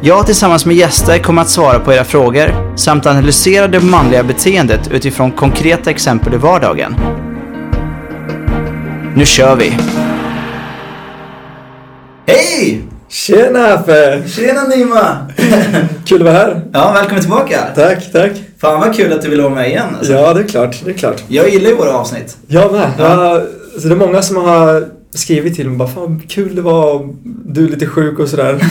Jag tillsammans med gäster kommer att svara på era frågor samt analysera det manliga beteendet utifrån konkreta exempel i vardagen. Nu kör vi! Hej! Tjena Affe! Tjena Nima! Kul att vara här. Ja, välkommen tillbaka! Tack, tack. Fan vad kul att du vill vara med igen alltså. Ja, det är klart. Det är klart. Jag gillar ju våra avsnitt. Jag med. Ja. Ja. så det är många som har skrivit till mig bara Fan kul det var. Du är lite sjuk och sådär.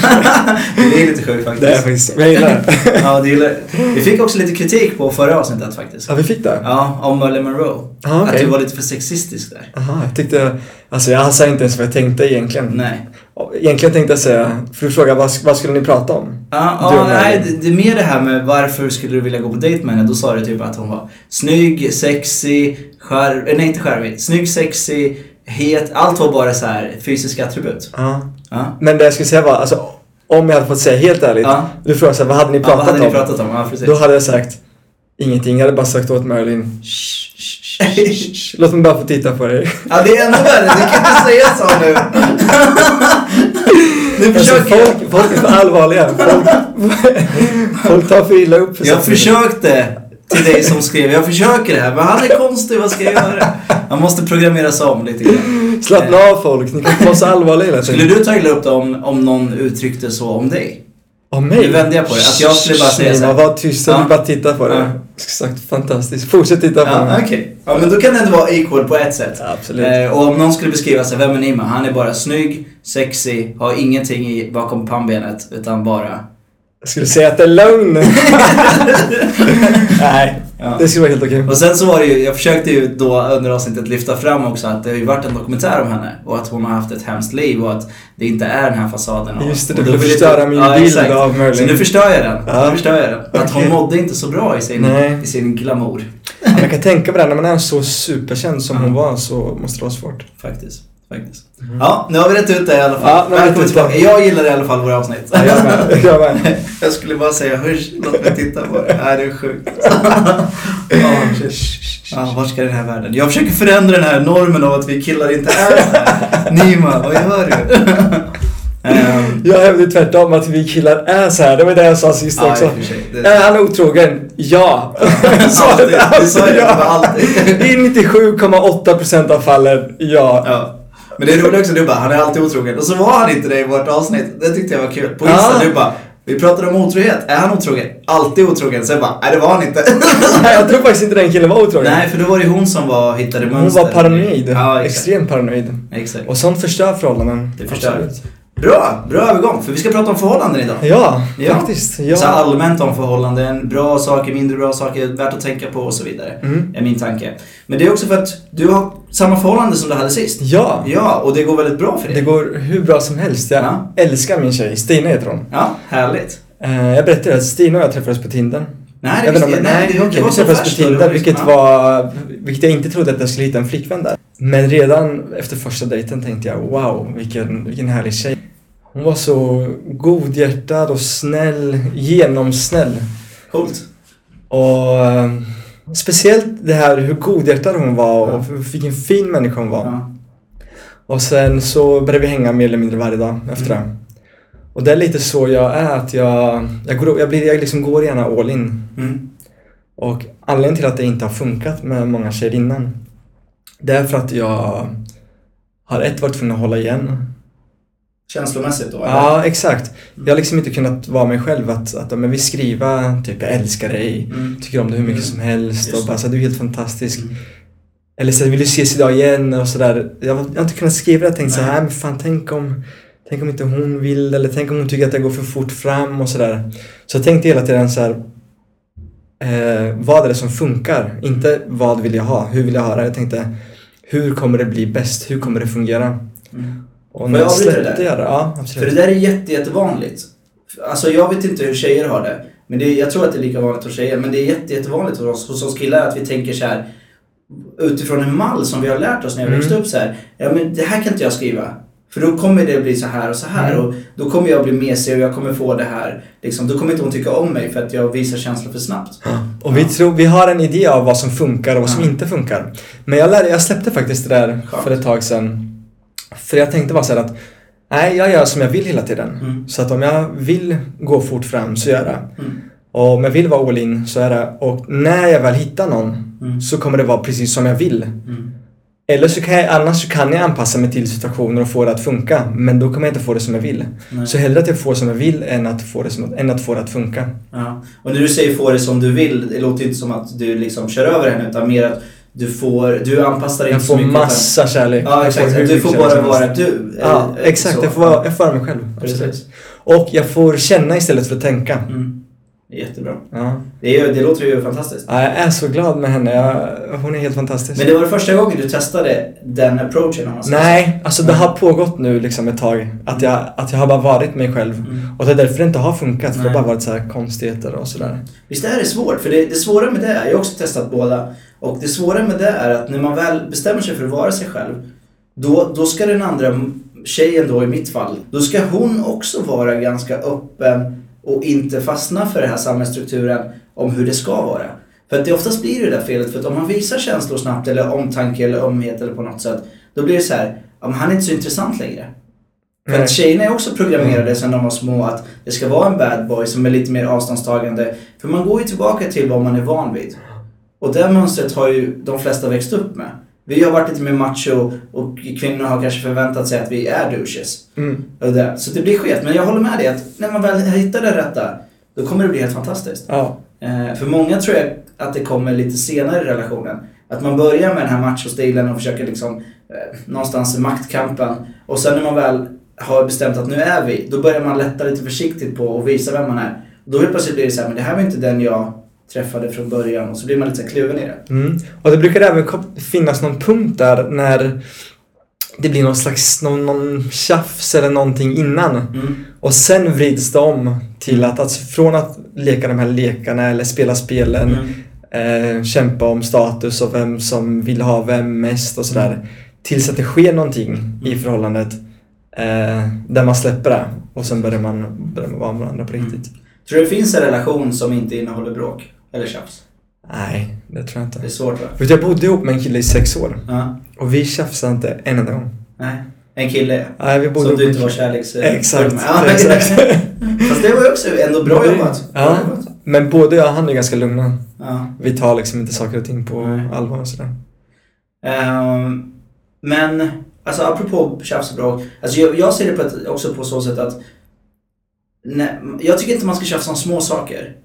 Det är lite sjukt faktiskt. det är faktiskt. Men jag gillar det. Ja, det gillar Vi fick också lite kritik på förra avsnittet faktiskt. Ja, vi fick det? Ja, om Marilyn Monroe. Ja, okej. Att du var lite för sexistisk där. Jaha, jag tyckte... Alltså jag sa inte ens vad jag tänkte egentligen. Nej. Egentligen tänkte jag säga, för du frågade vad, vad skulle ni prata om? Ja, Du ja och nej, det, det är mer det här med varför skulle du vilja gå på dejt med henne? Då sa du typ att hon var snygg, sexy, skär, eh, nej inte charmig, snygg, sexy, het. Allt var bara så här fysiska attribut. Ja. Ja. Men det jag skulle säga var, alltså om jag hade fått säga helt ärligt. Ja. Du frågade så här, vad hade ni Ja, pratat vad hade ni om? pratat om? Ja, precis. Då hade jag sagt ingenting. Jag hade bara sagt åt Marilyn. Låt mig bara få titta på dig. Ja, det är ännu värre. Du kan inte säga så nu. Nu Alltså, försöker jag. folk, folk är för allvarliga. Folk, folk tar för illa upp. för Jag försökte till dig som skrev. Jag försöker det här, men han är konstig. Vad ska jag göra? Man måste programmeras om lite grann. Slappna av folk, ni kan vara så allvarliga hela Skulle du ta illa upp det om, om någon uttryckte så om dig? Om mig? Nu vände jag på det. Att jag skulle bara säga Nej, så här. men Var tyst, jag Ja. vill bara titta på det. Exakt, fantastiskt. Fortsätt titta på Ja, mig. okej. Ja, men då kan det ändå vara equal på ett sätt. Absolut. Eh, och om någon skulle beskriva sig, vem är Nima? Han är bara snygg, sexy, har ingenting i, bakom pannbenet, utan bara... Jag skulle säga att det är lögn. Nej, Ja. det skulle vara helt okej. Och sen så var det ju, jag försökte ju då under avsnittet lyfta fram också att det har ju varit en dokumentär om henne och att hon har haft ett hemskt liv och att det inte är den här fasaden. Och, Just det, du ville vill förstöra jag- min ja, bild exakt. av Marilyn. Så nu förstör jag den. Ja. Nu förstör jag den. Att hon mådde inte så bra i sin, Nej. i sin glamour. Ja, jag kan tänka på det, när man är så superkänd som Ja. hon var så måste det vara svårt. Faktiskt. Faktiskt. Ja, nu har vi rätt ut det i alla fall. Ja, Välkommen tillbaka. Jag gillar i alla fall våra avsnitt. Ja, jag med. Jag med. Jag skulle bara säga husch, låt mig titta på det. Nej, det är sjukt. ja, ja, vart ska den här världen? Jag försöker förändra den här normen av att vi killar inte är så här. Nima, vad gör du? Jag hävdar tvärtom att vi killar är så här. Det var det jag sa sist ja, också. Det- Är han otrogen? Ja. Sa ju det, ja. var alltid. I 97,8% av fallen, ja. Ja. Men det är roligt också, du bara, han är alltid otrogen. Och så var han inte det i vårt avsnitt. Det tyckte jag var kul. På Insta, Ja. du bara, vi pratade om otrohet. Är han otrogen? Alltid otrogen. Sen bara, nej det var han inte. Nej, jag tror faktiskt inte den killen var otrogen. nej, för då var det hon som var, hittade Hon mönster. var paranoid. Ja, exakt. Extremt paranoid. exakt. Och sånt förstör förhållanden. Det förstör. Absolut. Bra, bra övergång. För vi ska prata om förhållanden idag. Ja, Ja. faktiskt. Ja. Så allmänt om förhållanden, bra saker, mindre bra saker, värt att tänka på och så vidare. Mm. Är min tanke. Men det är också för att du har samma förhållande som du hade sist. Ja. Ja, och det går väldigt bra för dig. Det går hur bra som helst. Jag Ja. älskar min tjej. Stina heter hon. Ja, härligt. Eh, jag berättade att Stina och jag träffades på Tinder. Nej, det visste Nej, det, okej, det var så färskt. Tinder, vilket ja. var... Vilket jag inte trodde att jag skulle hitta en flickvän där. Men redan efter första dejten tänkte jag wow, vilken, vilken härlig tjej. Hon var så godhjärtad och snäll, genomsnäll. Coolt. Och eh, speciellt det här hur godhjärtad hon var och vilken fin människa hon var. Ja. Och sen så började vi hänga mer eller mindre varje dag efter Mm. det. Och det är lite så jag är, att jag, jag, går, jag, blir, jag liksom går gärna all in. Mm. Och anledningen till att det inte har funkat med många tjejer innan, det är för att jag har ett varit tvungen att hålla igen. Känslomässigt då? eller? Ja, exakt. Jag har liksom inte kunnat vara mig själv att, att men vi skriva typ jag älskar dig, Mm. tycker om dig hur mycket Mm. som helst Just och bara så du är helt fantastisk. Mm. Eller så vill du ses idag igen och sådär. Jag, jag har inte kunnat skriva det. Jag tänkte så Nej. här, men fan tänk om, tänk om inte hon vill eller tänk om hon tycker att jag går för fort fram och sådär. Så jag tänkte hela tiden så här, eh, vad är det som funkar? Inte vad vill jag ha, hur vill jag ha det? Jag tänkte, hur kommer det bli bäst? Hur kommer det fungera? Mm. Och när jag avbryta det släppte där? det, ja För absolut. det där är jätte, jättevanligt. Alltså jag vet inte hur tjejer har det. Men det, jag tror att det är lika vanligt hos tjejer. Men det är jätte, jättevanligt hos oss, hos oss killar att vi tänker så här utifrån en mall som vi har lärt oss när vi Mm. växte upp så här. Ja men det här kan inte jag skriva. För då kommer det bli så här och så här Mm. och då kommer jag bli mesig och jag kommer få det här. Liksom, då kommer inte hon tycka om mig för att jag visar känslor för snabbt. Och vi, tror, vi har en idé av vad som funkar och vad som Ja. inte funkar. Men jag, lärde, jag släppte faktiskt det där Skönt. för ett tag sedan. För jag tänkte bara så här att nej, jag gör som jag vill hela tiden. Mm. Så att om jag vill gå fort fram så gör jag det. Mm. Och om jag vill vara all in så är det. Och när jag väl hittar någon Mm. så kommer det vara precis som jag vill. Eller så kan jag, annars så kan jag anpassa mig till situationer och få det att funka. Men då kommer jag inte få det som jag vill. Nej. Så hellre att jag får som jag vill än att få det, som, än att, få det att funka. Ja. Och när du säger få det som du vill, det låter inte som att du liksom kör över henne utan mer att du får, du anpassar dig Jag inte så får mycket. massa kärlek. Utan, ja Jag exakt, du får kärlek bara vara du. Ja, eller exakt. så. Jag får, vara, jag får mig själv. Absolut. Precis. Och jag får känna istället för att tänka. Mm. Jättebra. Ja. Det, är, det låter ju fantastiskt. Ja, Jag är så glad med henne. Jag, hon är helt fantastisk. Men det var det första gången du testade den approachen? om man säger Nej, alltså det har pågått nu liksom ett tag. Att jag, att jag har bara varit mig själv. Mm. Och det är därför det inte har funkat. För det har bara varit så här konstigheter och sådär. Visst är det svårt? För det, det svåra med det är, jag har också testat båda, och det svåra med det är att när man väl bestämmer sig för att vara sig själv, då, då ska den andra tjejen då i mitt fall, då ska hon också vara ganska öppen och inte fastna för den här samhällsstrukturen om hur det ska vara. För att det oftast blir det där felet, för att om man visar känslor snabbt eller omtanke eller ömhet eller på något sätt, då blir det så här, ja, han är inte så intressant längre. För Nej. att tjejerna är också programmerade sedan de var små att det ska vara en bad boy som är lite mer avståndstagande. För man går ju tillbaka till vad man är van vid. Och det mönstret har ju de flesta växt upp med. Vi har varit lite mer macho och kvinnor har kanske förväntat sig att vi är douches. Mm. Och det, så det blir skevt. Men jag håller med dig att när man väl hittar det rätta, då kommer det bli helt fantastiskt. Ja. Eh, för många tror jag att det kommer lite senare i relationen. Att man börjar med den här machostilen och försöker liksom eh, någonstans maktkampen. Och sen när man väl har bestämt att nu är vi, då börjar man lätta lite försiktigt på och visa vem man är. Då helt plötsligt blir det så här, men det här var inte den jag träffade från början. Och så blir man lite kluven i det. Mm. Och det brukar även finnas någon punkt där när det blir någon slags någon, någon tjafs eller någonting innan. Mm. Och sen vrids det om till att, alltså från att leka de här lekarna eller spela spelen, Mm. eh, kämpa om status och vem som vill ha vem mest och sådär. Tills att det sker någonting i förhållandet eh, där man släpper det och sen börjar man, börjar man vara med varandra på riktigt. Tror du det finns en relation som inte innehåller bråk? Eller tjafs? Nej, det tror jag Det är inte. svårt va? Du, Jag bodde ihop med en kille i sex år Ja. och vi tjafsade inte en enda gång. Nej. En kille Nej, vi bodde som du inte var kärleks... Exakt, Ja, exakt. Fast det var ju också ändå bra jobbat. Ja. Men både jag och han är ganska lugna. Ja. Vi tar liksom inte saker och ting på Nej. allvar och sådär. Ehm, men, alltså apropå tjafs och bråk. Alltså jag, jag ser det på ett, också på så sätt att nej, jag tycker inte man ska tjafsa om små saker.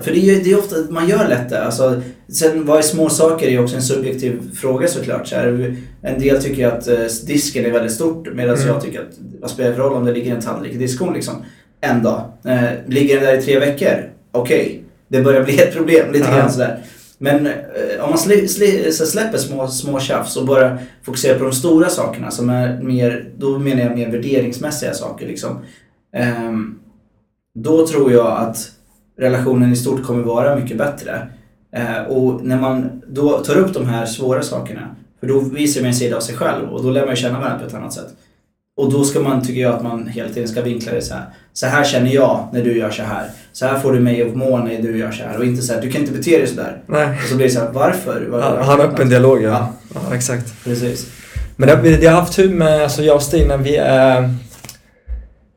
För det är det är ofta, man gör lätt det. Alltså, sen vad är små saker är också en subjektiv fråga såklart. Så här, en del tycker att eh, disken är väldigt stort medan Mm. jag tycker att vad spelar det för roll om det ligger en tallrik i diskon liksom. En dag. Eh, ligger den där i tre veckor? Okej, det börjar bli ett problem lite Ja. grann sådär. Men eh, om man sli, sli, släpper små, små tjafs och bara fokuserar på de stora sakerna som är mer, då menar jag mer värderingsmässiga saker liksom. Ehm, då tror jag att relationen i stort kommer vara mycket bättre. Eh, och när man då tar upp de här svåra sakerna, för då visar man en sida av sig själv och då lär man känna varandra på ett annat sätt. Och då ska man, tycker jag, att man hela tiden ska vinkla det så här. Så här känner jag när du gör så här. Så här får du mig att må när du gör så här. Och inte så här, du kan inte bete dig så där. Nej. Och så blir det så här, varför? Var- Ja, han öppen dialog, ja. Ja. ja. exakt. Precis. Men det, vi- jag har haft tur med, alltså jag och Stina, vi är...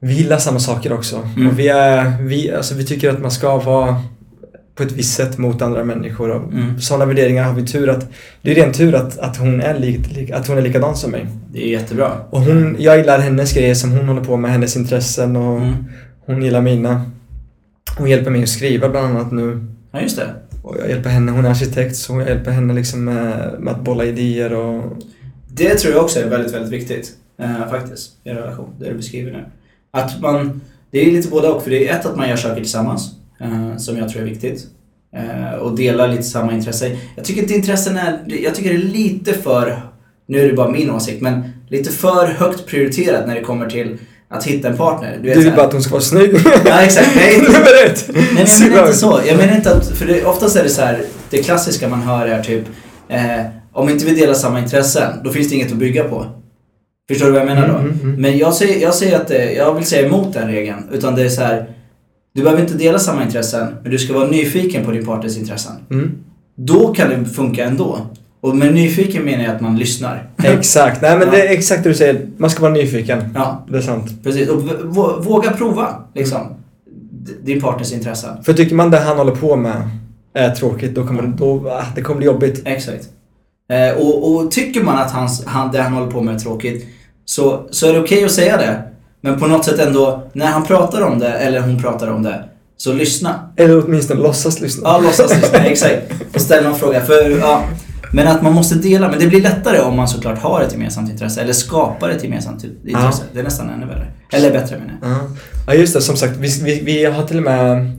Vi gillar samma saker också. Mm. Och vi är, vi, alltså vi tycker att man ska vara på ett visst sätt mot andra människor. Och Mm. Sådana värderingar har vi tur att... Det är ren tur att, att, hon är lik, att hon är likadan som mig. Det är jättebra. Och hon, jag gillar hennes grejer som hon håller på med, hennes intressen och Mm. hon gillar mina. Hon hjälper mig att skriva bland annat nu. Ja, just det. Och jag hjälper henne, hon är arkitekt så jag hjälper henne liksom med, med att bolla idéer och... Det tror jag också är väldigt, väldigt viktigt. Eh, faktiskt. I relation. Det du beskriver nu. Att man... Det är lite både och. För det är ett att man gör saker tillsammans. Eh, som jag tror är viktigt. Eh, och delar lite samma intresse. Jag tycker inte intressen är... Jag tycker det är lite för... Nu är det bara min åsikt, men lite för högt prioriterat när det kommer till att hitta en partner. Du vet, Du vill bara att hon ska vara snygg. Ja, exakt. Nej, inte-! Nej, men jag menar inte så. Jag menar inte att, för det, oftast är det så här, det klassiska man hör är typ, eh, om inte vi delar samma intressen, då finns det inget att bygga på. Förstår du vad jag menar då? Mm, mm, mm. Men jag säger, jag säger att det, jag vill säga emot den regeln. Utan det är så här, du behöver inte dela samma intressen, men du ska vara nyfiken på din partners intressen. Mm. Då kan det funka ändå. Och med nyfiken menar jag att man lyssnar. Exakt, nej men Ja. det är exakt det du säger. Man ska vara nyfiken. Ja, Det är sant. precis. Och våga prova, liksom. d- Din partners intressen. För tycker man det han håller på med är tråkigt, då kommer då, ah, det kommer bli jobbigt. Exakt. Eh, och, och tycker man att hans, han, det han håller på med är tråkigt så, så är det okej att säga det. Men på något sätt ändå, när han pratar om det eller hon pratar om det, så lyssna. Eller åtminstone låtsas lyssna. Ja, låtsas lyssna. Exakt. Och ställ någon fråga. För, ja, men att man måste dela. Men det blir lättare om man såklart har ett gemensamt intresse. Eller skapar ett gemensamt intresse. Det är nästan ännu värre. Eller bättre menar jag. Ja. ja, just det. Som sagt, vi, vi, vi har till och med...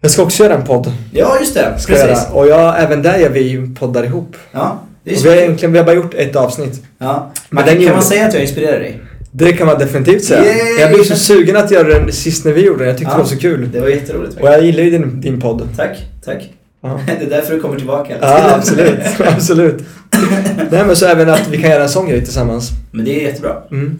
Jag ska också göra en podd. Ja, just det. Ska Precis. göra. Och jag, även där gör vi poddar ihop. Ja, Och vi har egentligen vi har bara gjort ett avsnitt. Ja. Men kan gjorde- man säga att jag inspirerar dig? Det kan man definitivt säga. Yay! Jag blev så sugen att göra den sist när vi gjorde den. Jag tyckte Ja. det var så kul. Det var jätteroligt Och faktiskt. jag gillar ju din, din podd. Tack, tack. Ja. Det är därför du kommer tillbaka Ja, absolut. absolut. Nej men så även att vi kan göra en sån grej tillsammans. Men det är jättebra. Mm.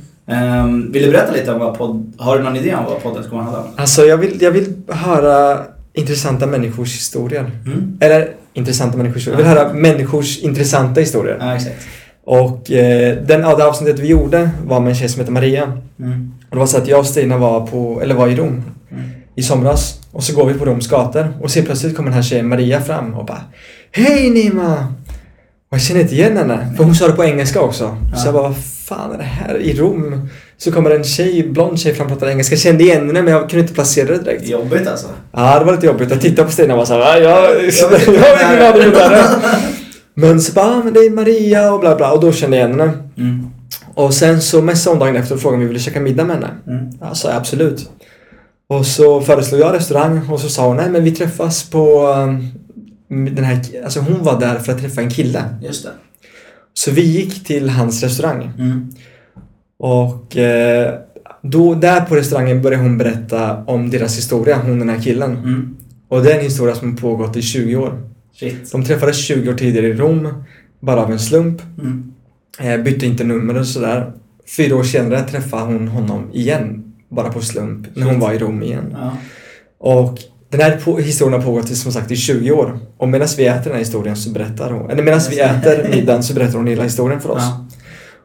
Um, vill du berätta lite om vad podd... Har du någon idé om vad podden kommer handla om? Alltså jag vill, jag vill höra intressanta människors historier. Mm. Eller intressanta människors historier. Jag vill höra människors intressanta historier. Ja, exakt. Och eh, den, ja, det avsnittet vi gjorde var med en tjej som heter Maria. Mm. Och det var så att jag och Stina var, på, eller var i Rom Mm. i somras. Och så går vi på Roms gator och så plötsligt kommer den här tjejen Maria fram och bara Hej Nima! Och jag känner inte igen henne. För hon sa det på engelska också. Ja. Så jag bara, vad fan är det här? I Rom så kommer en tjej, blond tjej fram och pratar engelska. Jag kände igen henne men jag kunde inte placera det direkt. Jobbigt alltså. Ja, det var lite jobbigt. Jag tittade på Stina och var såhär, "Va? jag, jag, Jag har ingen aning om är." det är. Men så bara, "Ah, men det är Maria och bla bla. Och då kände jag igen henne. Mm. Och sen så messade hon dagen efter och frågade om vi ville käka middag med henne. Mm. Jag sa absolut. Och så föreslog jag restaurang och så sa hon, nej men vi träffas på um, den här, alltså hon var där för att träffa en kille. Just det. Så vi gick till hans restaurang. Mm. Och eh, då, där på restaurangen började hon berätta om deras historia, hon den här killen. Mm. Och det är en historia som har pågått i 20 år. Shit. De träffades 20 år tidigare i Rom, bara av en slump. Mm. Eh, bytte inte nummer och sådär. Fyra år senare träffade hon honom igen, bara på slump, när hon Shit. var i Rom igen. Ja. Och den här historien har pågått som sagt i 20 år. Och medan vi äter den här historien så berättar hon, eller medan vi äter middagen så berättar hon hela historien för oss. ja.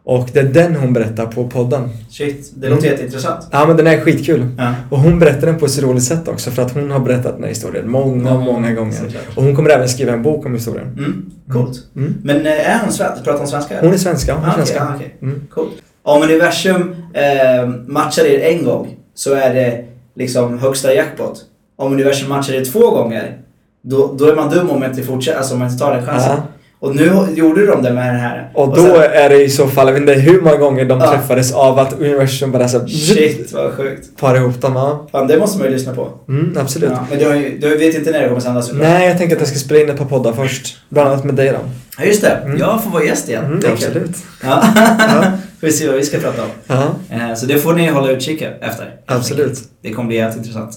Och det är den hon berättar på podden. Shit. Det låter Mm. jätteintressant. Ja men den är skitkul. Ja. Och hon berättar den på ett så roligt sätt också för att hon har berättat den här historien många, många gånger. Såklart. Och hon kommer även skriva en bok om historien. Mm. Coolt. Mm. Men eh, är hon svensk? Pratar hon svenska? Hon är svenska, hon är Ah, svenska. ah, okej. Mm. Coolt. Om universum eh, matchar er en gång så är det liksom högsta jackpot. Om universum matchar er två gånger då, då är man dum om man inte fortsätter, alltså om man inte tar den chansen. Ja. Och nu gjorde de det med den här. Och då sen, är det i så fall, jag vet inte hur många gånger de Ja. träffades av att universum bara så Shit vad sjukt. par ihop dem. Ja. Fan, det måste man ju lyssna på. Mm, absolut. Ja, men du, du vet inte när det kommer sändas? Nej, jag tänker att jag ska spela in ett par poddar först. Bland annat med dig då. Ja, just det. Mm. Jag får vara gäst igen. Mm, absolut. Ja. Ja. får vi se vad vi ska prata om. Ja, Eh, Så det får ni hålla utkik efter. absolut. Det kommer bli jätteintressant.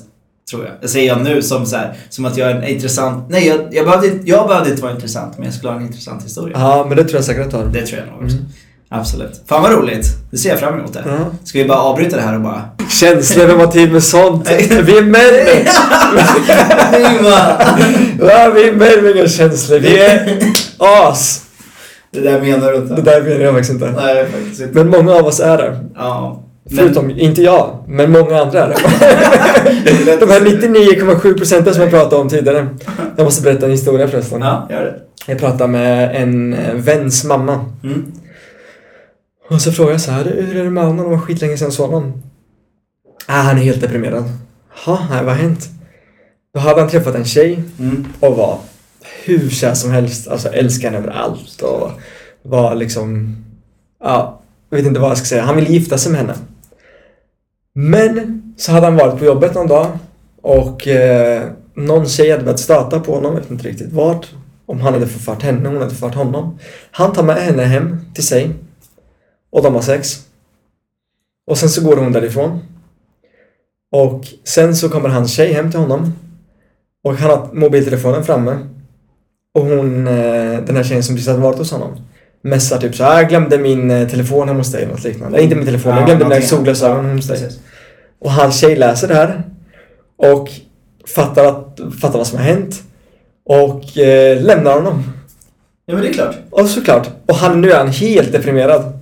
Tror jag. Det säger jag nu som, så här, som att jag är en intressant... Nej, jag, jag, behövde, jag behövde inte vara intressant, men jag skulle ha en intressant historia. Ja, men det tror jag säkert att du har. Det tror jag nog också. Mm. Absolut. Fan vad roligt. Det ser jag fram emot det. Ja. Ska vi bara avbryta det här och bara... Känslor, vem har tid med sånt? Vi är män! Ja, vi är män med inga känslor. Vi är as. det där menar du inte. Det där menar jag faktiskt inte. Nej, faktiskt inte. Men många av oss är det. Ja. Men- Förutom, inte jag, men många andra. De här 99,7 procenten som jag pratade om tidigare. Jag måste berätta en historia förresten. Ja, gör det. Jag pratade med en väns mamma. Mm. Och så frågade jag så här, hur är det med honom? Det var skitlänge sedan jag såg honom. Ah, han är helt deprimerad. Ja, vad har hänt? Då hade han träffat en tjej Mm. och var hur kär som helst. Alltså älskade henne över allt och var liksom, ja, jag vet inte vad jag ska säga. Han ville gifta sig med henne. Men så hade han varit på jobbet någon dag och eh, någon tjej hade börjat stöta på honom, jag vet inte riktigt vart. Om han hade förfört henne, hon hade förfört honom. Han tar med henne hem till sig och de har sex. Och sen så går hon därifrån. Och sen så kommer hans tjej hem till honom. Och han har mobiltelefonen framme. Och hon, eh, den här tjejen som precis hade varit hos honom, messar typ så här, jag glömde min eh, telefon hemma hos dig, något liknande. Inte min telefon, jag glömde mina solglasögon hos dig. Precis. Och hans tjej läser det här och fattar, att, fattar vad som har hänt och eh, lämnar honom. Ja men det är klart. Och såklart. Och han, nu är han helt deprimerad.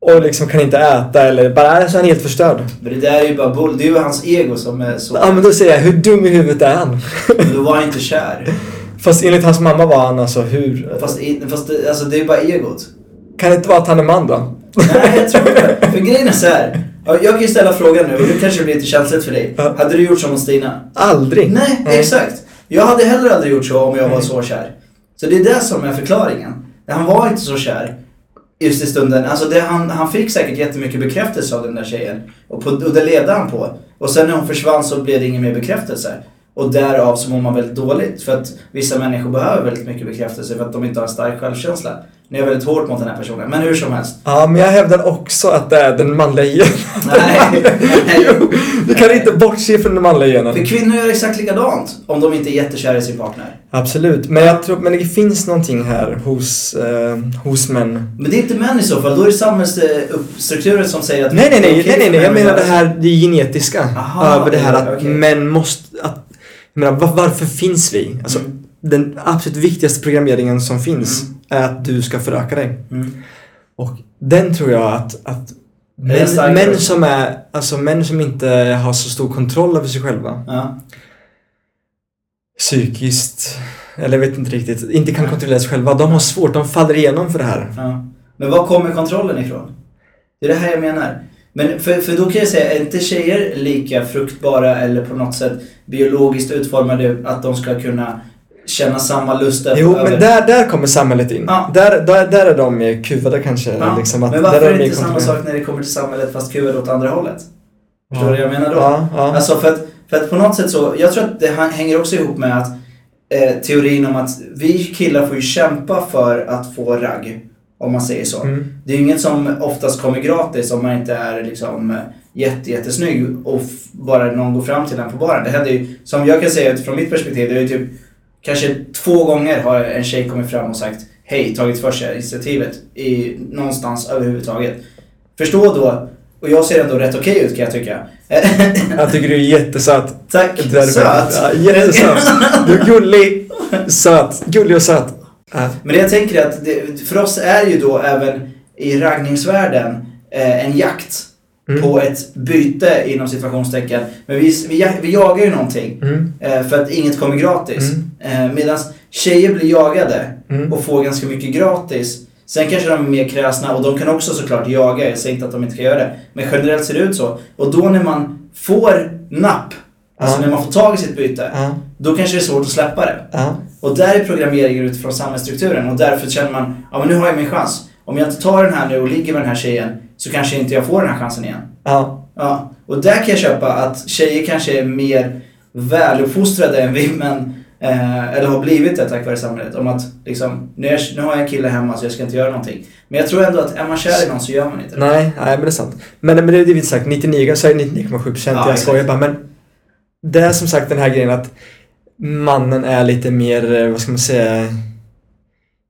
Och liksom kan inte äta eller bara är så är han helt förstörd. Men det där är ju bara bull. Det är ju hans ego som är så... Ja men då säger jag, hur dum i huvudet är han? Men då var han inte kär. Fast enligt hans mamma var han alltså hur... Fast, fast det, alltså, det är ju bara egot. Kan det inte vara att han är man då? Nej, jag tror inte. För grejen är så här. Ja, Jag kan ju ställa frågan nu och det kanske blir lite känsligt för dig. Ja. Hade du gjort som mot Stina? Aldrig. Nej, exakt. Jag hade heller aldrig gjort så om jag var så kär. Så det är det som är förklaringen. Han var inte så kär just i stunden. Alltså det, han, han fick säkert jättemycket bekräftelse av den där tjejen. Och, på, och det levde han på. Och sen när hon försvann så blev det ingen mer bekräftelse. Och därav så mår man väldigt dåligt. För att vissa människor behöver väldigt mycket bekräftelse för att de inte har en stark självkänsla. Nu är väldigt hårt mot den här personen. Men hur som helst. Ja, men jag hävdar också att det är den manliga genen. Nej. jo, vi kan inte bortse från den manliga genen. För kvinnor gör exakt likadant om de inte är jättekära i sin partner. Absolut, men jag tror men det finns någonting här hos, eh, hos män. Men det är inte män i så fall. Då är det samhällsstrukturen som säger att... Nej, nej, nej, nej, nej, nej. jag menar det här, det genetiska. Aha, över det här att okej. män måste, att, menar, var, varför finns vi? Alltså, Mm. den absolut viktigaste programmeringen som finns Mm. är att du ska föröka dig. Mm. Och den tror jag att, att män, män som är, alltså män som inte har så stor kontroll över sig själva Ja. psykiskt, eller jag vet inte riktigt, inte kan kontrollera sig själva. De har svårt, de faller igenom för det här. Ja. Men var kommer kontrollen ifrån? Det är det här jag menar. Men för, för då kan jag säga, är inte tjejer lika fruktbara eller på något sätt biologiskt utformade att de ska kunna känna samma lust över... Jo, men där, där kommer samhället in. Ja. Där, där, där är de mer kuvade kanske. Ja. Liksom, att men där varför är de det inte samma sak när det kommer till samhället fast kuvad åt andra hållet? Förstår du vad jag menar då? Ja, ja. Alltså för att, för att på något sätt så, jag tror att det hänger också ihop med att eh, teorin om att vi killar får ju kämpa för att få ragg. Om man säger så. Mm. Det är inget som oftast kommer gratis om man inte är liksom eh, jätte, jättesnygg och bara någon går fram till en på baren. Det händer ju, som jag kan säga från mitt perspektiv, det är ju typ kanske två gånger har en tjej kommit fram och sagt hej, tagit för sig initiativet i någonstans överhuvudtaget. Förstå då, och jag ser ändå rätt okej ut kan jag tycka. Jag tycker du är jättesöt. Tack, söt. Ja, jättesöt. Du är gullig, söt. Gullig och söt. Ja. Men det jag tänker är att det, för oss är ju då även i raggningsvärlden eh, en jakt Mm. på ett byte inom situationstecken. Men vi, vi, vi jagar ju någonting Mm. eh, för att inget kommer gratis. Mm. Eh, Medan tjejer blir jagade Mm. och får ganska mycket gratis. Sen kanske de är mer kräsna och de kan också såklart jaga, jag säger inte att de inte kan göra det. Men generellt ser det ut så. Och då när man får napp, alltså när man får tag i sitt byte, då kanske det är svårt att släppa det. Och där är programmeringen utifrån samhällsstrukturen och därför känner man, ja men nu har jag min chans. Om jag inte tar den här nu och ligger med den här tjejen så kanske inte jag får den här chansen igen. Ja. Ja, och där kan jag köpa att tjejer kanske är mer väluppfostrade än vi män. Eh, eller har blivit det tack vare samhället. Om att liksom, nu, är, nu har jag en kille hemma så jag ska inte göra någonting. Men jag tror ändå att är man kär i någon så gör man inte det. Nej, nej men det är sant. Men, men det är det vi sagt, 99, så är det 99,7 procent. Ja, jag skojar bara. Men det är som sagt den här grejen att mannen är lite mer, eh, vad ska man säga,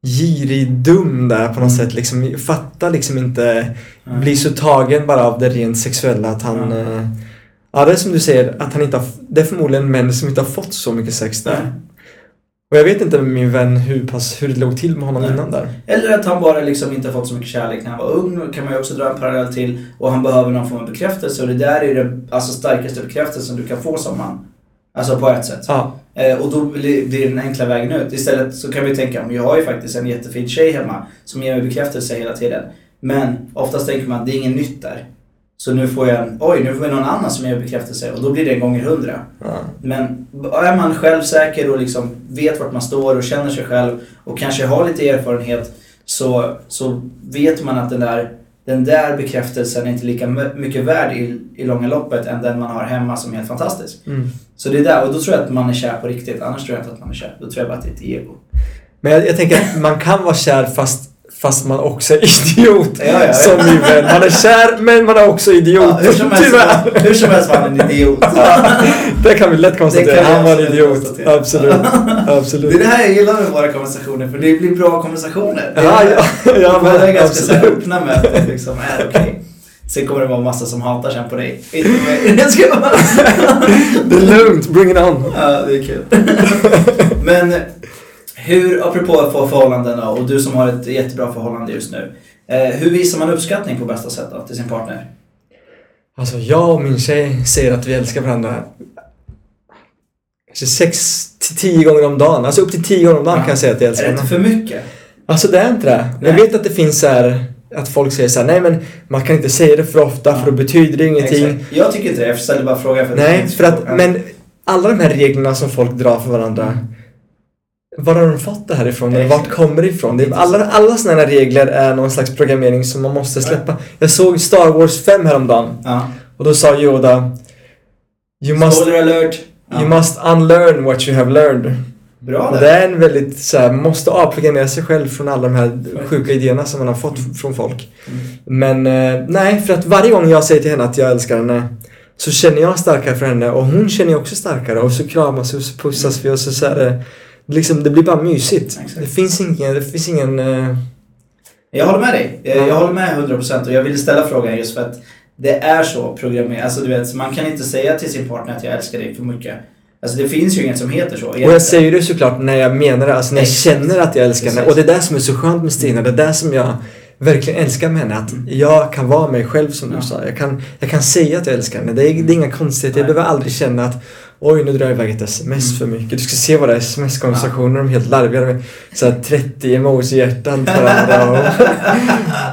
girig, dum där på något Mm. sätt. Liksom, fattar liksom inte, Mm. blir så tagen bara av det rent sexuella att han... Eh, Ja, det är som du säger, att han inte har, det är förmodligen män som inte har fått så mycket sex där. Nej. Och jag vet inte min vän hur, pass, hur det låg till med honom Nej. innan där. Eller att han bara liksom inte fått så mycket kärlek när han var ung, kan man ju också dra en parallell till. Och han behöver någon form av bekräftelse och det där är ju den alltså, starkaste bekräftelsen du kan få som man. Alltså på ett sätt. Ja, och då blir det den enkla vägen ut. Istället så kan vi tänka, men jag har ju faktiskt en jättefin tjej hemma som ger mig bekräftelse hela tiden. Men oftast tänker man, det är inget nytt där. Så nu får jag en, oj nu får jag någon annan som ger bekräftelse och då blir det en gånger hundra. ja. Men är man självsäker och liksom vet vart man står och känner sig själv och kanske har lite erfarenhet så, så vet man att den där, den där bekräftelsen är inte lika mycket värd i, i långa loppet än den man har hemma som är helt fantastisk. Mm. Så det är där, och då tror jag att man är kär på riktigt. Annars tror jag inte att man är kär. Då tror jag bara att det är ett ego. Men jag, jag tänker att man kan vara kär fast, Fast man också är idiot. Ja, ja, ja. Som min vän. Man är kär men man är också idiot. Ja, hur, som helst, Tyvärr. hur som helst var han en idiot. Det kan vi lätt konstatera. Han var en idiot. konstatera. Absolut. Absolut. Det är det här jag gillar med våra konversationer, för det blir bra konversationer. Det är- Ja, ja, ja, Båda är men ganska så här öppna med att det liksom är okej. Sen kommer det vara massa som hatar sen på dig. Inte mig. Jag ska bara... Det är lugnt. Bring it on. Ja, det är kul. Men hur, apropå att få förhållanden och du som har ett jättebra förhållande just nu. Eh, hur visar man uppskattning på bästa sätt då, till sin partner? Alltså jag och min tjej säger att vi älskar varandra kanske sex till tio gånger om dagen. Alltså upp till tio gånger om dagen Ja. kan jag säga att jag Är älskar det inte för mycket? Alltså det är inte det. Jag Nej. vet att det finns så här att folk säger så här, nej men man kan inte säga det för ofta Ja. för då betyder det ingenting. Exakt. Jag tycker inte det, jag ställer bara frågan för att Nej, jag för att, men alla de här reglerna som folk drar för varandra. Var har de fått det här ifrån? Eller vart kommer det ifrån? Det är, alla, alla sådana här regler är någon slags programmering som man måste släppa. Jag såg Star Wars 5 häromdagen. Ja. Och då sa Yoda You must, Spoiler alert! Ja. you must unlearn what you have learned. Bra där. det är en väldigt så här, man måste avprogrammera sig själv från alla de här sjuka idéerna som man har fått från folk. Mm. Men eh, nej, för att varje gång jag säger till henne att jag älskar henne så känner jag starkare för henne och hon känner ju också starkare och så kramas vi och så pussas vi och så, så är det liksom, det blir bara mysigt. Exakt. Det finns ingen, det finns ingen eh, Jag håller med dig. Jag, Ja. jag håller med 100% och jag ville ställa frågan just för att det är så programmerat. Alltså du vet, man kan inte säga till sin partner att jag älskar dig för mycket. Alltså det finns ju inget som heter så. Och jag säger det såklart när jag menar det, alltså när jag känner att jag älskar henne. Och det är det som är så skönt med Stina, det är det som jag verkligen älskar med henne. Att jag kan vara mig själv som Mm. Ja. du sa. Jag kan, jag kan säga att jag älskar henne. Det är, det är inga konstigheter. Jag behöver aldrig känna att Oj, nu drar jag iväg ett sms för mycket. Du ska se våra sms-konversationer, de är helt larviga. Så här 30 emoji-hjärtan på varandra.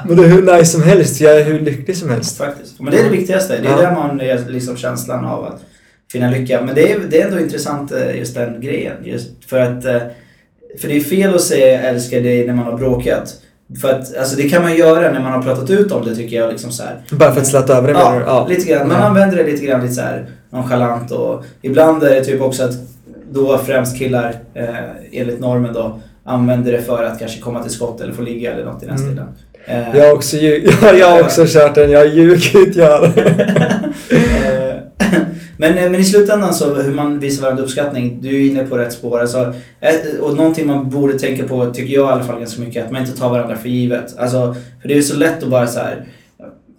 Men det är hur nice som helst. Jag är hur lycklig som helst. Faktiskt. Men det är det viktigaste. Det är Ja. där man är liksom känslan av att finna lycka. Men det är, det är ändå intressant eh, just den grejen. Just för att eh, för det är fel att säga jag älskar dig när man har bråkat. För att alltså det kan man göra när man har pratat ut om det tycker jag. Liksom så här. Bara för att släta över det Ja, du? lite grann. Man Ja. använder det lite grann lite så här nonchalant och ibland är det typ också att då främst killar eh, enligt normen då använder det för att kanske komma till skott eller få ligga eller något i den Mm. stilen. Eh, Jag har också, ljug- jag, jag har också kört den. Jag har ljugit, jag. Eh, men, men i slutändan så hur man visar varandra uppskattning, du är inne på rätt spår. Alltså, eh, och någonting man borde tänka på, tycker jag i alla fall ganska mycket, att man inte tar varandra för givet. Alltså, för det är så lätt att bara så här,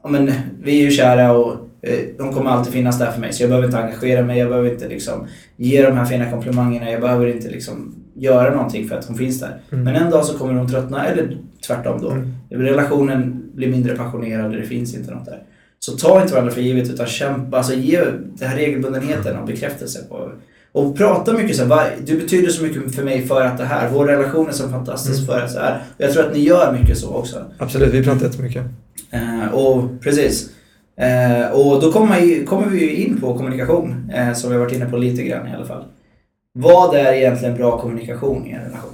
ja, men vi är ju kära och eh, de kommer alltid finnas där för mig så jag behöver inte engagera mig, jag behöver inte liksom ge de här fina komplimangerna, jag behöver inte liksom göra någonting för att hon finns där. Mm. Men en dag så kommer hon tröttna, eller tvärtom då. Mm. Relationen blir mindre passionerad och det finns inte något där. Så ta inte varandra för givet utan kämpa, alltså ge den här regelbundenheten och bekräftelse på och prata mycket så här, "Va- du betyder så mycket för mig för att det här, vår relation är så fantastisk Mm. för att så här. Jag tror att ni gör mycket så också. Absolut, vi pratar jättemycket. Eh, och precis. Eh, och då kommer, ju, kommer vi ju in på kommunikation, eh, som vi har varit inne på lite grann i alla fall. Vad är egentligen bra kommunikation i en relation?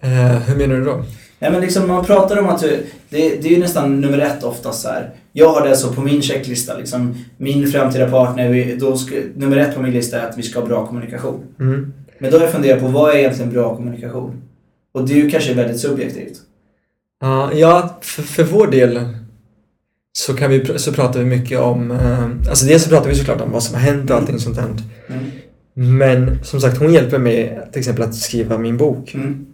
Eh, hur menar du då? Nej men liksom man pratar om att det, det är ju nästan nummer ett oftast så här. Jag har det så på min checklista liksom. Min framtida partner, vi, då ska, nummer ett på min lista är att vi ska ha bra kommunikation. Mm. Men då har jag funderat på vad är egentligen bra kommunikation? Och det är ju kanske väldigt subjektivt. Ja, ja för, för vår del så, kan vi, så pratar vi mycket om... Eh, alltså dels så pratar vi såklart om vad som har hänt och allting sånt där. Mm. Men som sagt, hon hjälper mig till exempel att skriva min bok. Mm.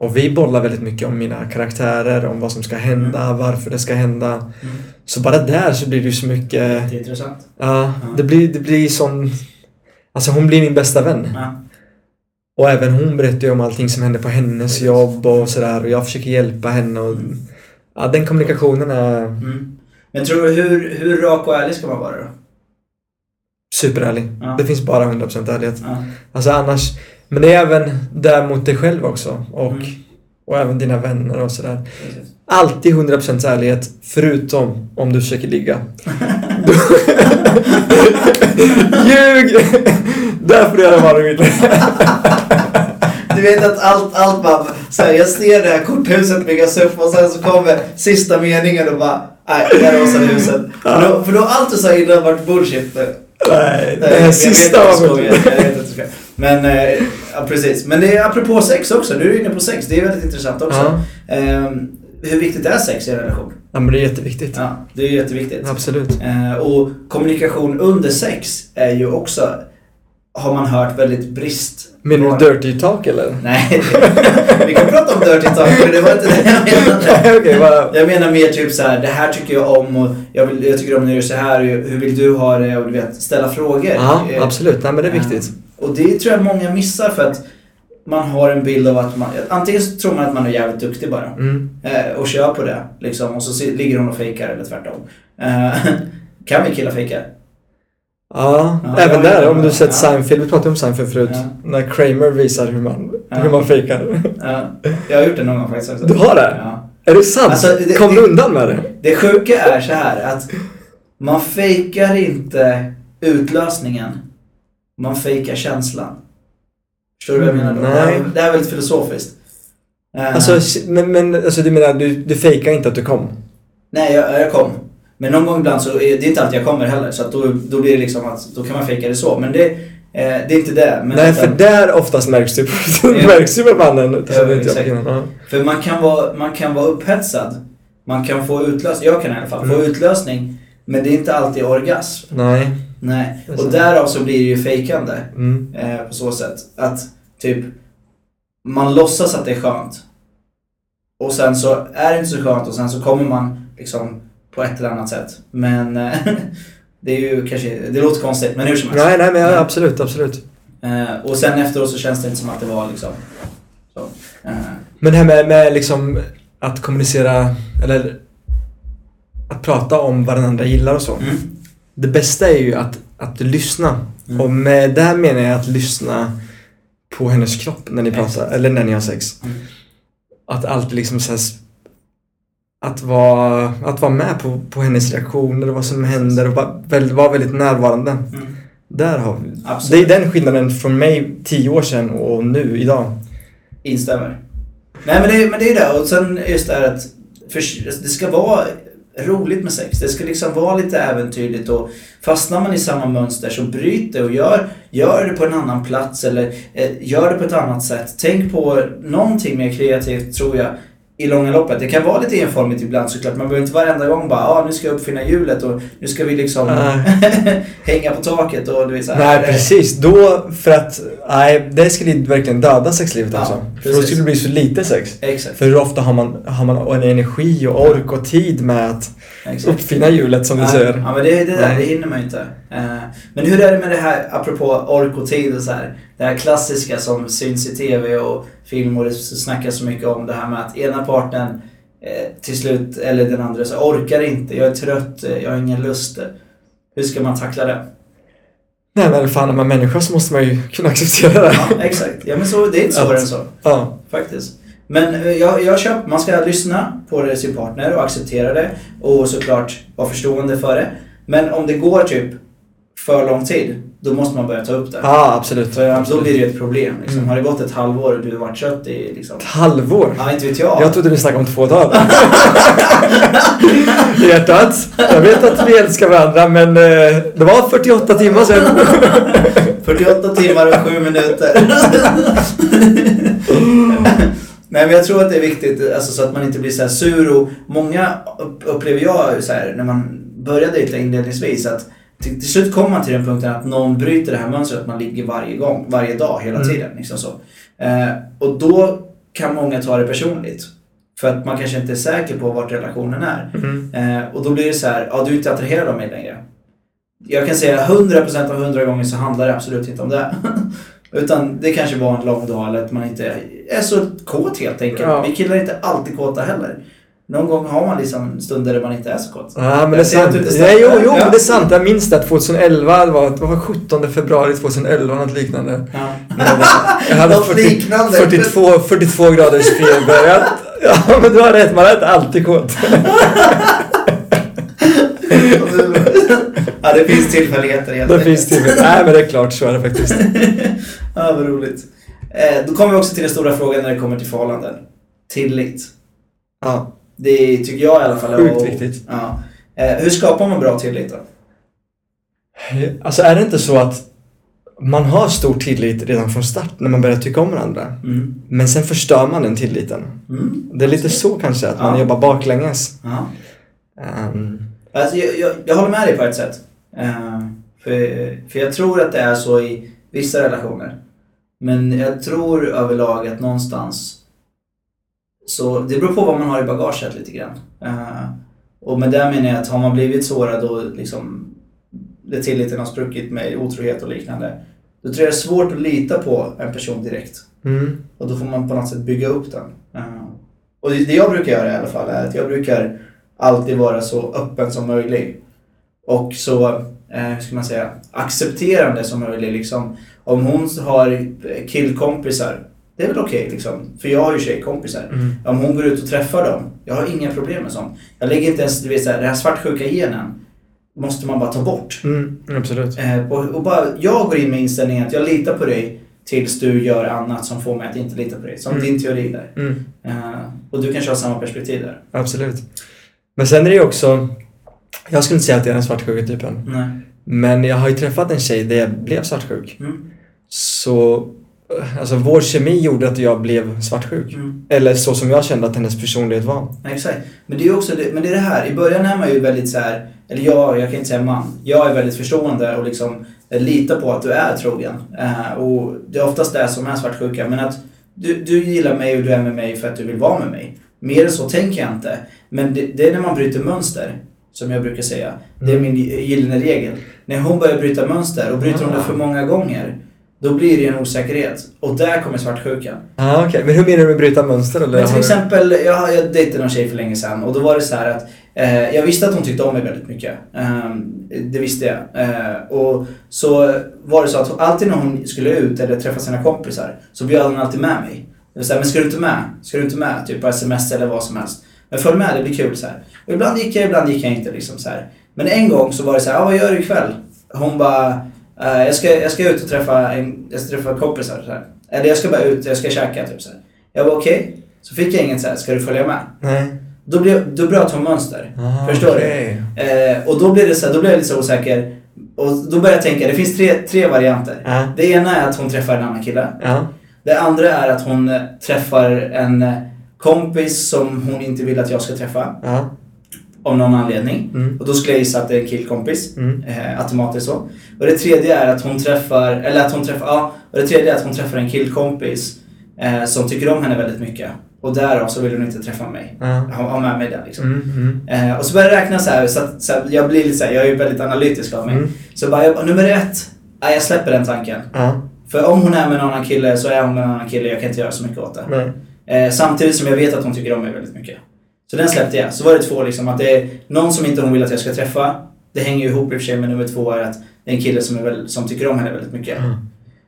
Och vi bollar väldigt mycket om mina karaktärer, om vad som ska hända, varför det ska hända. Mm. Så bara där så blir det ju så mycket... Det är intressant. Ja, det blir, det blir som... Alltså hon blir min bästa vän. Och även hon berättar ju om allting som händer på hennes jobb och sådär. Och jag försöker hjälpa henne och... Ja, den kommunikationen är Mm. Men tror du, hur, hur rak och ärlig ska man vara då? superärlig. Ja. Det finns bara 100% ärlighet. Ja. Alltså annars... Men det är även där mot dig själv också. Och, Mm. och även dina vänner och sådär. precis. Alltid 100% ärlighet, förutom om du försöker ligga. Ljug! Där får du göra vad du vill. Du vet att allt, allt bara, så här, jag ser det här korthuset byggas upp och sen så kommer sista meningen och bara, nej, där rasade huset. För då, för då har allt du sa innan varit bullshit nu. Nej, det jag här sista var du Men, eh, ja precis. Men det är apropå sex också, du är inne på sex, det är väldigt intressant också. Eh, hur viktigt är sex i en relation? Ja, men det är jätteviktigt. Ja, det är jätteviktigt. Absolut. Eh, och kommunikation under sex är ju också, har man hört, väldigt brist. Menar du dirty talk eller? Nej, vi kan prata om dirty talk, men det var inte det jag menade. Okej, vad... Jag menar mer typ så här, det här tycker jag om och jag, vill, jag tycker om när du gör så här, hur vill du ha det? Och du vet, ställa frågor. Ja, Eh, absolut. Nej, men det är viktigt. Och det tror jag många missar för att man har en bild av att man, antingen så tror man att man är jävligt duktig bara. Mm. Eh, och kör på det liksom. Och så ligger hon och fejkar eller tvärtom. Eh, kan vi killar fejka? Ja, Ja, även där. Om du sett Ja. Seinfeld, vi pratade om Seinfeld förut. Ja. När Kramer visar hur man, Ja. hur man fejkar. Ja, jag har gjort det någon gång faktiskt också. Du har det? Ja. Är det sant? Alltså, det- Kom du undan med det? Det sjuka är så här att man fejkar inte utlösningen. Man fejkar känslan. Förstår du vad jag menar då? Mm, Det här, nej. det här är väldigt filosofiskt. Eh, Alltså, men, men alltså, du menar, du, du fejkar inte att du kom? Nej, jag, jag kom. Men någon gång ibland så, är, det är inte alltid jag kommer heller. Så då, då blir det liksom att, då kan man fejka det så. Men det, eh, det är inte det. Men Nej, utan- för där oftast märks du, märks ju med mannen. Ja. För man kan, vara, man kan vara upphetsad. Man kan få utlösning. Jag kan i alla fall få Mm. utlösning. Men det är inte alltid orgasm. Nej. Nej. Och därav så blir det ju fejkande. Mm. Eh, på så sätt. Att typ man låtsas att det är skönt. Och sen så är det inte så skönt och sen så kommer man liksom på ett eller annat sätt. Men eh, det är ju kanske, det låter konstigt men hur som helst. Nej, nej, men ja, absolut, absolut. Eh, och sen efteråt så känns det inte som att det var liksom så. Eh, Men det här med, med liksom att kommunicera, eller att prata om vad den andra gillar och så. mm. Det bästa är ju att, att lyssna. Mm. Och med det här menar jag att lyssna på hennes kropp när ni pratar, Exakt. eller när ni har sex. Mm. Att alltid liksom så här, s- att vara, att vara med på, på hennes reaktioner och vad som händer och vara väldigt, vara väldigt närvarande. Mm. Där har vi. Absolut. Det är den skillnaden från mig tio år sedan och nu idag. Instämmer. Nej men det, men det är det. Och sen just det här att för, det ska vara roligt med sex. Det ska liksom vara lite äventyrligt och fastnar man i samma mönster så bryt det och gör, gör det på en annan plats eller eh, gör det på ett annat sätt. Tänk på någonting mer kreativt tror jag i långa loppet. Det kan vara lite enformigt ibland såklart. Man behöver inte varenda gång bara ah, nu ska jag uppfinna hjulet och nu ska vi liksom hänga på taket och du vet så här. Nej precis, då för att, nej det skulle verkligen döda sexlivet Ja, också. För då precis. skulle det bli så lite sex. Exakt. För hur ofta har man, har man en energi och ork och tid med att exakt. uppfinna hjulet som du Ja, säger. Ja men det, det där, Nej. det hinner man ju inte. Eh, men hur är det med det här, apropå ork och tid och så här. Det här klassiska som syns i TV och film och det snackas så mycket om det här med att ena parten eh, till slut, eller den andra, så orkar inte, jag är trött, eh, jag har ingen lust. Hur ska man tackla det? Nej men fan, är man människa så måste man ju kunna acceptera det. Ja, exakt. Ja men så, det är inte svårare än så. Ja. Faktiskt. Men eh, jag, jag köper, man ska lyssna på sin partner och acceptera det och såklart vara förstående för det. Men om det går typ för lång tid, då måste man börja ta upp det. Ja, absolut. För då absolut. blir det ju ett problem. Liksom. Mm. Har det gått ett halvår och du har varit trött i liksom... Ett halvår? Ja, inte vet jag. Jag trodde vi snackade om två dagar. Hjärtat, jag vet att vi älskar varandra men eh, det var 48 timmar sedan. 48 timmar och 7 minuter. Nej men jag tror att det är viktigt alltså, så att man inte blir så här sur och många upp- upplever jag så här, när man börjar dejta inledningsvis att till, till slut kommer man till den punkten att någon bryter det här mönstret att man ligger varje gång, varje dag, hela Mm. tiden. Liksom så. Eh, och då kan många ta det personligt. För att man kanske inte är säker på vart relationen är. Mm. Eh, och då blir det så här, ja du är inte attraherad av mig längre. Jag kan säga 100% av 100 gånger så handlar det absolut inte om det. Utan det kanske var en lång dag eller att man inte är så kåt helt enkelt. Ja. Vi killar är inte alltid kåta heller. Någon gång har man liksom stunder där man inte är så kåt. Ja men det är sant. Nej, jo, jo, Ja. men det är sant. Jag minns det 2011, det var, det var 17 februari 2011, något liknande. Ja. Jag hade Något 40, liknande. 42, 42 graders feber. Jag, ja men du har rätt, man är inte alltid kåt. ja, det finns tillfälligheter helt Det finns till Nej men det är klart, så är det faktiskt. ja, vad roligt. Eh, då kommer vi också till den stora frågan när det kommer till förhållanden. Tillit. Ja. Det tycker jag i alla fall. Sjukt viktigt. Ja. Eh, hur skapar man bra tillit då? Alltså är det inte så att man har stor tillit redan från start när man börjar tycka om varandra. Mm. Men sen förstör man den tilliten. Mm. Det är lite så kanske, att man Ja. jobbar baklänges. Ja. Ehm, Alltså, jag, jag, jag håller med dig på ett sätt. Eh, för, för jag tror att det är så i vissa relationer. Men jag tror överlag att någonstans så det beror på vad man har i bagaget lite grann. Eh, och med det menar jag att har man blivit sårad och liksom det tilliten har spruckit med otrohet och liknande. Då tror jag det är svårt att lita på en person direkt. mm, Och då får man på något sätt bygga upp den. Eh, och det det jag brukar göra i alla fall är att jag brukar alltid vara så öppen som möjligt. Och så, eh, hur ska man säga, accepterande som möjligt. Liksom. Om hon har killkompisar, det är väl okej liksom. För jag har ju tjejkompisar. mm, Om hon går ut och träffar dem, jag har inga problem med sånt. Jag lägger inte ens, du vet såhär, den här svartsjuka genen måste man bara ta bort. mm, absolut. Eh, och, och bara, jag går in med inställningen att jag litar på dig tills du gör annat som får mig att inte lita på dig. Som Mm. din teori där. Mm, Eh, och du kanske har samma perspektiv där? absolut. Men sen är det ju också, jag skulle inte säga att jag är den svartsjuka typen. Nej. Men jag har ju träffat en tjej där jag blev svartsjuk. Mm. Så, alltså vår kemi gjorde att jag blev svartsjuk. Mm. Eller så som jag kände att hennes personlighet var. Ja, exakt. Men det är också det, men det är det här, i början är man ju väldigt så här, eller jag, jag kan inte säga man, jag är väldigt förstående och liksom eh, litar på att du är trogen. Eh, och det är oftast det som är svartsjuka, men att du, du gillar mig och du är med mig för att du vill vara med mig. Mer än så tänker jag inte. Men det, det är när man bryter mönster, som jag brukar säga. Det är Mm. min gyllene regel. När hon börjar bryta mönster och bryter hon det Ah. för många gånger, då blir det en osäkerhet. Och där kommer svartsjukan. Ah, okej. Men hur menar du med bryta mönster? Eller Men till exempel, jag, jag dejtade någon tjej för länge sedan och då var det så här att eh, jag visste att hon tyckte om mig väldigt mycket. Ehm, det visste jag. Eh, och så var det så att alltid när hon skulle ut eller träffa sina kompisar så bjöd hon alltid med mig. Det var så här, men ska du inte med? Ska du inte med? Typ på sms eller vad som helst. Men följ med, det blir kul så här. Och ibland gick jag, ibland gick jag inte liksom så här. Men en gång så var det så här, ah, vad gör du ikväll? Hon bara, eh, jag, ska, jag ska ut och träffa, en, jag ska träffa kompisar så här. Eller jag ska bara ut, jag ska käka typ så här. Jag var okej. Så fick jag inget så här, ska du följa med? Nej. Då, blev, då bröt hon mönster. Ah, Förstår okej. du? Eh, och då blev, det så här, då blev jag lite så osäker. Och då började jag tänka, det finns tre, tre varianter. Ja. Det ena är att hon träffar en annan kille. Ja. Det andra är att hon träffar en kompis som hon inte vill att jag ska träffa. Av någon anledning. Mm. Och då skulle jag gissa att det är en killkompis. Mm. Eh, automatiskt så. Och det tredje är att hon träffar, eller att hon träffar, ja. Och det tredje är att hon träffar en killkompis eh, som tycker om henne väldigt mycket. Och därav så vill hon inte träffa mig. Ja. Ha, ha med mig där liksom. Mm. Mm. Eh, och så börjar jag räkna så här, så att, så att jag blir lite så här, jag är ju väldigt analytisk av mig. Mm. Så bara, jag, bara, nummer ett, nej, jag släpper den tanken. För om hon är med en annan kille så är hon med en annan kille, jag kan inte göra så mycket åt det. Eh, samtidigt som jag vet att hon tycker om mig väldigt mycket. Så den släppte jag. Så var det två liksom, att det är någon som inte hon vill att jag ska träffa. Det hänger ju ihop i och för sig med nummer två är att det är en kille som, är väl, som tycker om henne väldigt mycket. Mm.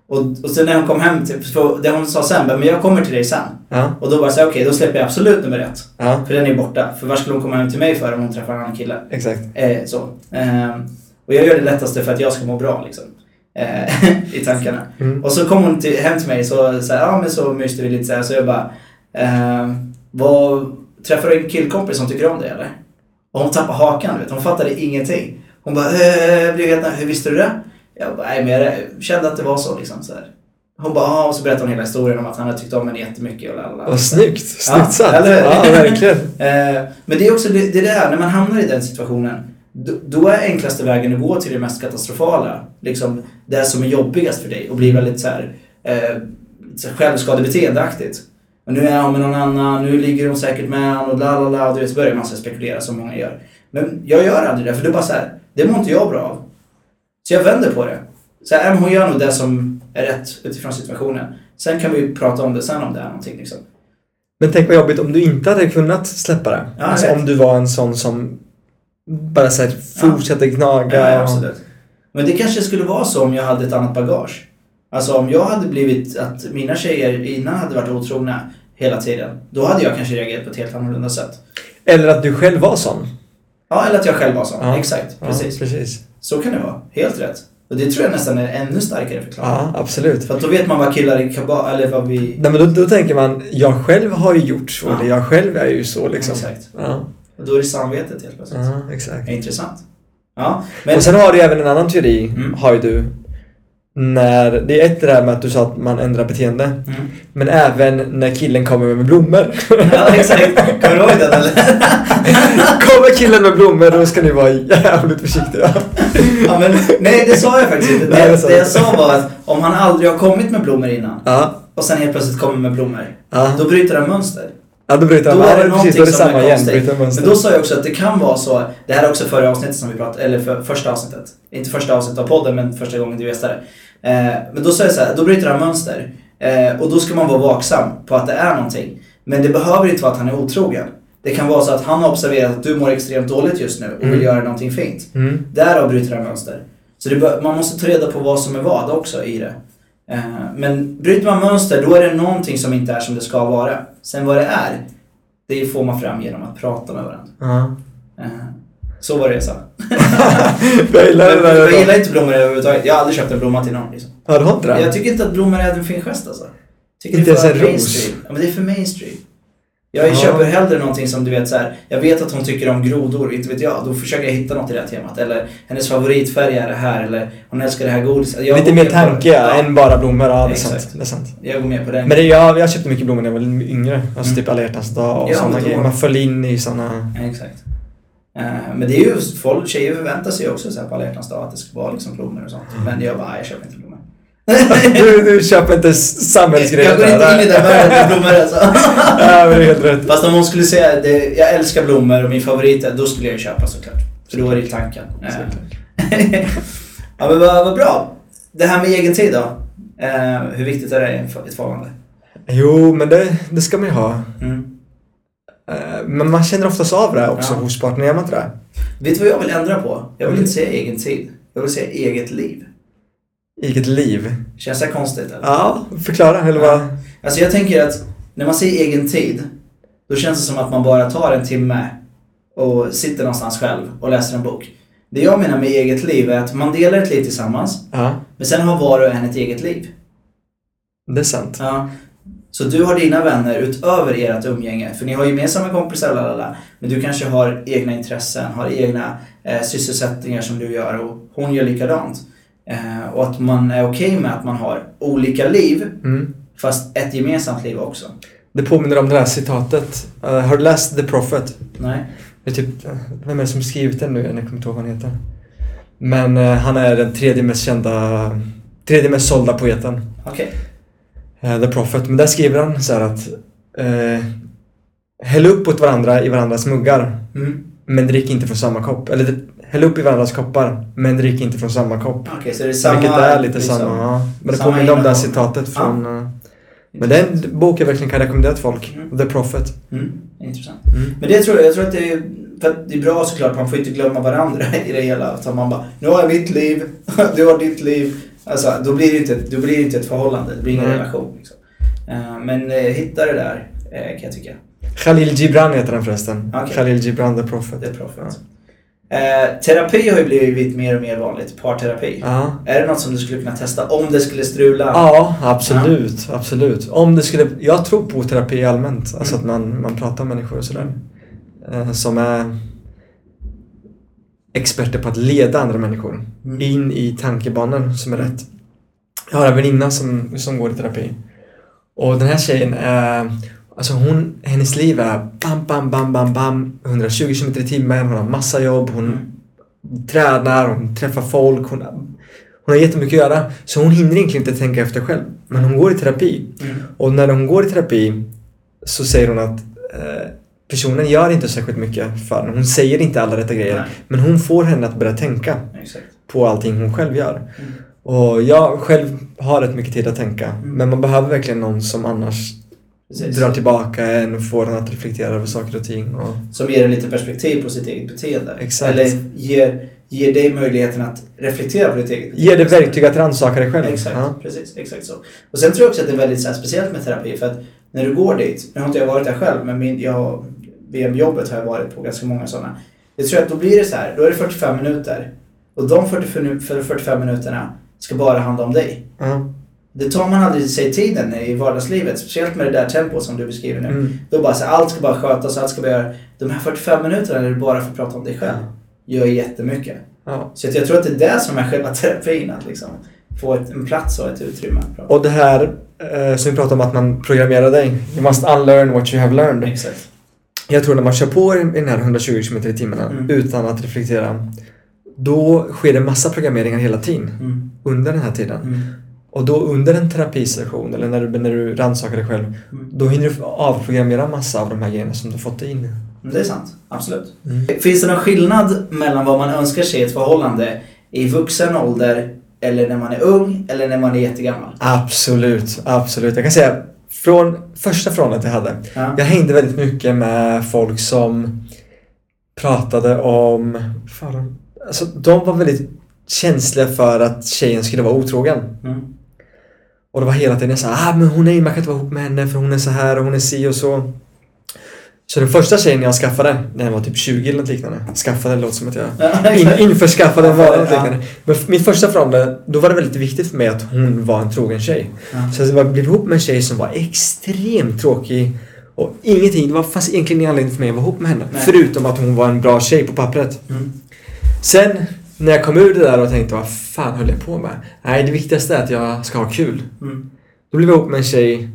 Och, och sen när hon kom hem, till, för det hon sa sen, men jag kommer till dig sen. Ja. Och då var jag såhär, okej då släpper jag absolut nummer ett. Ja. För den är borta. För var skulle hon komma hem till mig för om hon träffar en annan kille? Exakt. Eh, så. Ehm, och jag gör det lättaste för att jag ska må bra liksom. Eh, I tankarna. Mm. Och så kom hon till, hem till mig så, så här, ja men så myste vi lite så här, så jag bara, ehm, vad, träffar du en killkompis som tycker om dig eller? Och hon tappade hakan vet, hon fattade ingenting. Hon bara, eh, blev helt, hur visste du det? Jag bara, nej men jag kände att det var så liksom så här. Hon bara, ah, och så berättade hon hela historien om att han hade tyckt om henne jättemycket och lalala. Vad snyggt. Snyggt Ja, sagt. eller? Ja, verkligen. Men det är också det, det är det här, när man hamnar i den situationen. Då, då är enklaste vägen att gå till det mest katastrofala. Liksom det som är jobbigast för dig och blir väldigt så här, eh, självskadebeteendeaktigt. Och nu är hon med någon annan, nu ligger hon säkert med honom och la la la. Och du vet, så börjar man så spekulera som många gör. Men jag gör aldrig det, för det är bara så här, det mår inte jag bra av. Så jag vänder på det. Så här, men hon gör nog det som är rätt utifrån situationen. Sen kan vi prata om det sen om det är någonting liksom. Men tänk vad jobbigt om du inte hade kunnat släppa det. Ja, alltså om du var en sån som bara så här fortsätter gnaga. Ja, och- absolut. Men det kanske skulle vara så om jag hade ett annat bagage. Alltså om jag hade blivit, att mina tjejer innan hade varit otrogna hela tiden. Då hade jag kanske reagerat på ett helt annorlunda sätt. Eller att du själv var sån. Ja, eller att jag själv var sån. Ja. Exakt, precis. Ja, precis. Så kan det vara. Helt rätt. Och det tror jag nästan är en ännu starkare förklaring. Ja, absolut. För att då vet man vad killar i kabal, eller vad vi... Nej, men då, då tänker man, jag själv har ju gjort så. Ja. Eller jag själv är ju så liksom. Exakt. Ja, Och då är det samvetet helt plötsligt. ja exakt. Intressant. Ja, men... Och sen har du även en annan teori, Mm. har ju du. När, det är ett det där med att du sa att man ändrar beteende. Mm. Men även när killen kommer med blommor. Ja, exakt. Kommer du ihåg den eller? kommer killen med blommor då ska ni vara jävligt försiktiga. Ja, men, nej, det sa jag faktiskt inte. Nej, det Det, sa det jag sa var att om han aldrig har kommit med blommor innan Ja, och sen helt plötsligt kommer med blommor, ja. då bryter han mönster. Ja då bryter han. Då är det precis, då är det samma igen. Men då sa jag också att det kan vara så, det här är också förra avsnittet som vi pratade, eller för, första avsnittet. Inte första avsnittet av podden, men första gången du gästade. Eh, men då sa jag så här, då bryter han mönster. Eh, och då ska man vara vaksam på att det är någonting. Men det behöver inte vara att han är otrogen. Det kan vara så att han har observerat att du mår extremt dåligt just nu och vill Mm. göra någonting fint. Mm. Därav bryter han mönster. Så det man måste ta reda på vad som är vad också i det. Eh, men bryter man mönster, då är det någonting som inte är som det ska vara. Sen vad det är, det får man fram genom att prata med varandra. Ja. Eh, så var det jag gillar det där. jag gillar inte blommor överhuvudtaget. Jag har aldrig köpt en blomma till någon. Liksom. Ja, du har inte det? Jag tycker inte att blommor är en fin gest alltså. Tycker Inte ens en ros? mainstream. Ja, men det är för mainstream. Jag Ja. köper hellre någonting som du vet så här. jag vet att hon tycker om grodor, inte vet jag. Då försöker jag hitta något i det här temat. Eller hennes favoritfärg är det här, eller hon älskar det här godiset. Jag Lite mer tanke ja, än bara blommor. Ja, det är sant. Det är sant. Jag går med på den. Men det, jag, jag köpte mycket blommor när jag var yngre. Alltså Mm. typ alla hjärtans dag och Ja, sådana grejer. Man föll in i sådana... Ja, exakt. Eh, men det är ju, folk, tjejer förväntar sig också så här på alla hjärtans dag att det ska vara liksom blommor och sånt. Men jag bara, "Nej, jag köper inte blommor. Du, du köper inte samhällsgrejer jag går inte in i den världen med blommor alltså. Ja, men det är helt rätt. Fast om hon skulle säga det, jag älskar blommor och min favorit är, då skulle jag ju köpa såklart. För då är det ju tanken. Ja men vad, vad bra. Det här med egen tid då? Eh, hur viktigt är det i ett förhållande? Jo, men det, det ska man ju ha. Mm. Eh, Men man känner oftast av det också Ja. hos partnern, gör man inte det? Vet du vad jag vill ändra på? Jag vill Mm. inte säga egen tid. Jag vill säga eget liv. Eget liv. Känns det konstigt eller? Ja, förklara. Eller vad? Alltså jag tänker att när man säger egen tid, då känns det som att man bara tar en timme och sitter någonstans själv och läser en bok. Det jag menar med eget liv är att man delar ett liv tillsammans, Ja, men sen har var och en ett eget liv. det är sant. Ja. Så du har dina vänner utöver ert umgänge, för ni har gemensamma kompisar, lalala, men du kanske har egna intressen, har egna eh, sysselsättningar som du gör och hon gör likadant. Eh, och att man är okej med att man har olika liv, Mm. fast ett gemensamt liv också. Det påminner om det här citatet. Eh, har du läst The Prophet? Nej? Det är typ, eh, vem är det som skrivit den nu? Jag kommer inte ihåg vad han heter. Men eh, han är den tredje mest kända, tredje mest sålda poeten. Okej. Eh, The Prophet. Men där skriver han så att eh, Häll upp åt varandra i varandras muggar, Mm. men drick inte från samma kopp. Eller häll upp i varandras koppar, men drick inte från samma kopp. Okej, så det är samma... Vilket är lite liksom, samma. Ja. Men det påminner om det här citatet från... eh, Men det är en bok jag verkligen kan rekommendera till folk. Mm. The Prophet. Mm, intressant. Mm. Men det tror jag, jag tror att det är, för att det är bra såklart, man får inte glömma varandra i det hela. Så man bara, nu har jag mitt liv, du har ditt liv. Alltså, då blir det inte, då blir det inte ett förhållande, det blir ingen relation. Liksom. Eh, men eh, hitta det där, kan jag tycka. Khalil Gibran heter han förresten. Okej. Khalil Gibran, The Prophet. Det är profet. Eh, terapi har ju blivit mer och mer vanligt, parterapi. Ja. Är det något som du skulle kunna testa om det skulle strula? Ja, absolut. Absolut. Om det skulle... Jag tror på terapi allmänt. Alltså Mm. att man, man pratar med människor och sådär. Eh, som är experter på att leda andra människor Mm. in i tankebanor som är rätt. Jag har en väninna som, som går i terapi. Och den här tjejen är... Alltså hon, hennes liv är bam, bam, bam, bam, bam. 120 km i timmen, hon har massa jobb, hon Mm. tränar, hon träffar folk, hon, hon har jättemycket att göra. Så hon hinner egentligen inte tänka efter själv. Men hon går i terapi. Mm. Och när hon går i terapi så säger hon att eh, personen gör inte särskilt mycket för henne. Hon säger inte alla rätta grejer. Nej, Men hon får henne att börja tänka exakt. på allting hon själv gör. Mm. Och jag själv har rätt mycket tid att tänka. Mm. Men man behöver verkligen någon som annars Precis. drar tillbaka en och får en att reflektera över saker och ting. Och, Som ger en lite perspektiv på sitt eget beteende. Exakt. Eller ger, ger dig möjligheten att reflektera på ditt eget ger det verktyg att rannsaka dig själv. Exakt, Ja. precis. Exakt så. Och sen tror jag också att det är väldigt så här, speciellt med terapi för att när du går dit, nu har inte jag varit där själv men min, jag, via jobbet har jag varit på ganska många sådana. Jag tror att då blir det så här, då är det 45 minuter och de 45, för 45 minuterna ska bara handla om dig. Ja. Det tar man aldrig sig tiden i vardagslivet, speciellt med det där tempot som du beskriver nu. Mm. Då bara så allt ska bara skötas, allt ska bara göra. De här 45 minuterna när du bara får prata om dig själv gör jättemycket. Ja. Så jag tror att det är det som är själva terapin. Att liksom få ett, en plats och ett utrymme. Och det här eh, som vi pratade om att man programmerar dig. You must unlearn what you have learned. Exakt. Jag tror när man kör på i den här 120 km i timmen Mm. utan att reflektera. Då sker det massa programmeringar hela tiden Mm. under den här tiden. Mm. Och då under en terapisession eller när du, när du rannsakar dig själv. Mm. Då hinner du avprogrammera massa av de här grejerna som du fått in. Men Det är sant, absolut. Mm. Finns det någon skillnad mellan vad man önskar sig i ett förhållande i vuxen ålder eller när man är ung eller när man är jättegammal? Absolut, absolut. Jag kan säga från första förhållandet jag hade. Ja. Jag hängde väldigt mycket med folk som pratade om... Fan, alltså, de var väldigt känsliga för att tjejen skulle vara otrogen. Mm. Och det var hela tiden så här, ah, men hon är, man kan inte vara ihop med henne för hon är så här och hon är si och så. Så den första tjejen jag skaffade, när jag var typ 20 eller något liknande. Skaffade låter som att jag Ja, in, införskaffade en vara liknande. Men mitt första förhållande, då var det väldigt viktigt för mig att hon var en trogen tjej. Så jag blev ihop med en tjej som var extremt tråkig. Och ingenting, det var, fanns egentligen ingen anledning för mig att vara ihop med henne. Nej. Förutom att hon var en bra tjej på pappret. Mm. Sen när jag kom ur det där och tänkte vad fan höll jag på med? Nej, det viktigaste är att jag ska ha kul. Mm. Då blev jag ihop med en tjej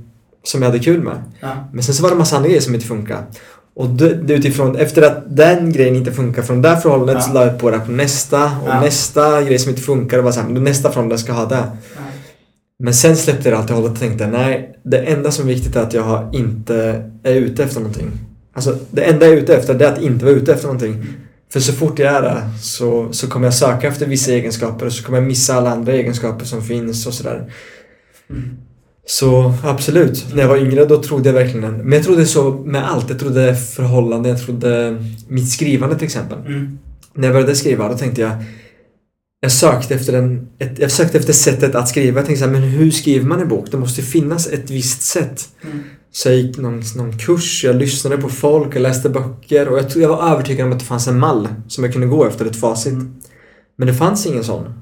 som jag hade kul med. Ja. Men sen så var det en massa andra grejer som inte funkade. Och det, det utifrån, efter att den grejen inte funkar från det där förhållandet Ja. så la jag på det på nästa och Ja. nästa grej som inte funkar och var såhär, nästa förhållande ska ha det. Men sen släppte jag det allt och hållet och tänkte nej, det enda som är viktigt är att jag inte är ute efter någonting. Alltså det enda jag är ute efter det är att inte vara ute efter någonting. För så fort jag är det så, så kommer jag söka efter vissa egenskaper och så kommer jag missa alla andra egenskaper som finns och sådär. Mm. Så absolut, när jag var yngre då trodde jag verkligen Men jag trodde så med allt. Jag trodde förhållanden, jag trodde mitt skrivande till exempel. Mm. När jag började skriva då tänkte jag jag sökte efter, en, ett, jag sökte efter sättet att skriva. Jag tänkte så här, men hur skriver man en bok? Det måste finnas ett visst sätt. Mm. Så jag gick någon, någon kurs, jag lyssnade på folk, jag läste böcker och jag, jag var övertygad om att det fanns en mall som jag kunde gå efter, ett facit. Mm. Men det fanns ingen sån.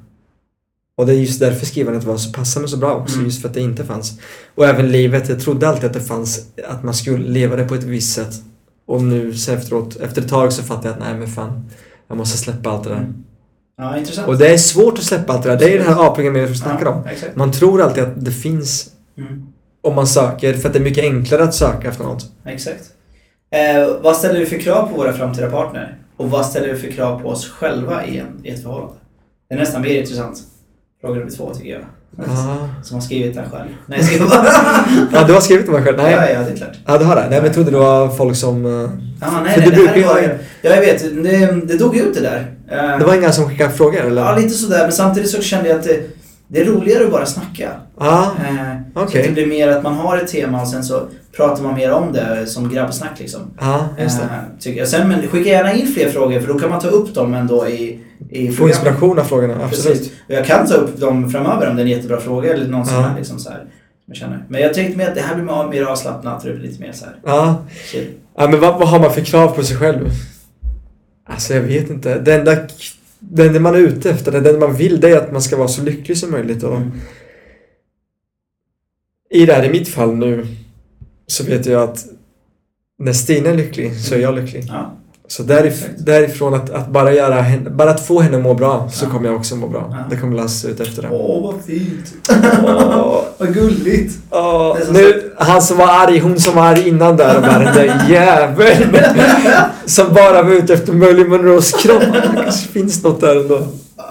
Och det är just därför skrivandet var så passande så bra också, Mm. just för att det inte fanns. Och även livet, jag trodde alltid att det fanns, att man skulle leva det på ett visst sätt. Och nu så efteråt, efter ett tag så fattade jag att nej men fan, jag måste släppa allt det där. Mm. Ja, intressant. Och det är svårt att släppa allt det där, det är den här avprogrammeringen som vi snackar om. Ja, exakt. Man tror alltid att det finns Mm. Om man söker, för att det är mycket enklare att söka efter något. Exakt. Eh, vad ställer vi för krav på våra framtida partner? Och vad ställer vi för krav på oss själva i, en, i ett förhållande? Det är nästan mer intressant. Fråga nummer två tycker jag. Ja, Som har skrivit den själv. Nej, jag skriver bara... ja du har skrivit mig själv? Nej. Ja, ja, det är klart. Ja, du har det? Nej, men jag trodde det var folk som... eh, Ja, nej, För nej, det brukar ju var. Ja, jag vet. Det, det dog ut det där. Eh, Det var inga som skickade frågor eller? Ja, lite sådär. Men samtidigt så kände jag att det, det är roligare att bara snacka. Ja, Eh, Så det blir mer att man har ett tema och sen så pratar man mer om det som grabbsnack liksom. Ja, just det. Eh, tycker jag. Sen, men skicka gärna in fler frågor för då kan man ta upp dem ändå i, i Få inspiration av frågorna, absolut. Precis. Och jag kan ta upp dem framöver om det är en jättebra fråga eller någon Ja. är liksom så här. som Jag känner. Men jag tänkte mer att det här blir mer- mer avslappnat och det blir lite mer så här. Ja. chill. ja, men vad, vad har man för krav på sig själv? Alltså, jag vet inte. Det enda, det man är ute efter, det man vill, det är att man ska vara så lycklig som möjligt. Och Mm. I det här, i mitt fall nu, så vet jag att när Stina är lycklig så är jag lycklig. Ja. Så därif- därifrån att, att bara göra henne, bara att få henne att må bra så Ja. kommer jag också må bra. Ja. Det kommer Lasse ut efter det. Åh, vad fint. Åh. vad gulligt. Åh, nu, han som var arg, hon som var arg innan där, bara den där jäveln. som bara var ute efter Marilyn Monroes kropp. Det kanske finns något där ändå.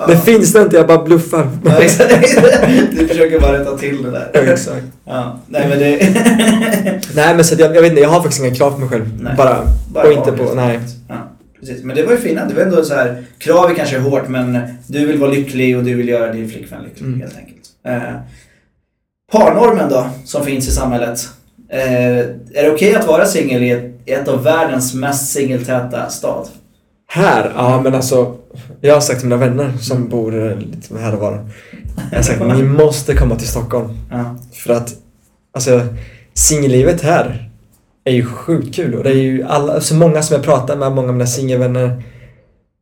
Det finns det inte, jag bara bluffar. Du försöker bara rätta till det där. Ja, exakt. Ja, nej men det... Nej men så jag, jag vet inte, jag har faktiskt inga krav på mig själv. Nej. Bara, Bara och inte på, nej. Ja, precis. Men det var ju fina. Det var ändå så här, krav är kanske hårt men du vill vara lycklig och du vill göra din flickvän lycklig Mm. helt enkelt. Eh, parnormen då, som finns i samhället. Eh, är det okej att vara singel i ett, i ett av världens mest singeltäta stad? Här? Ja men alltså. Jag har sagt till mina vänner som bor eh, lite här och var. Jag har sagt ni måste komma till Stockholm. Ja. För att, alltså, singellivet här är ju sjukt kul. Och det är ju alla, så många som jag pratar med, många av mina singelvänner.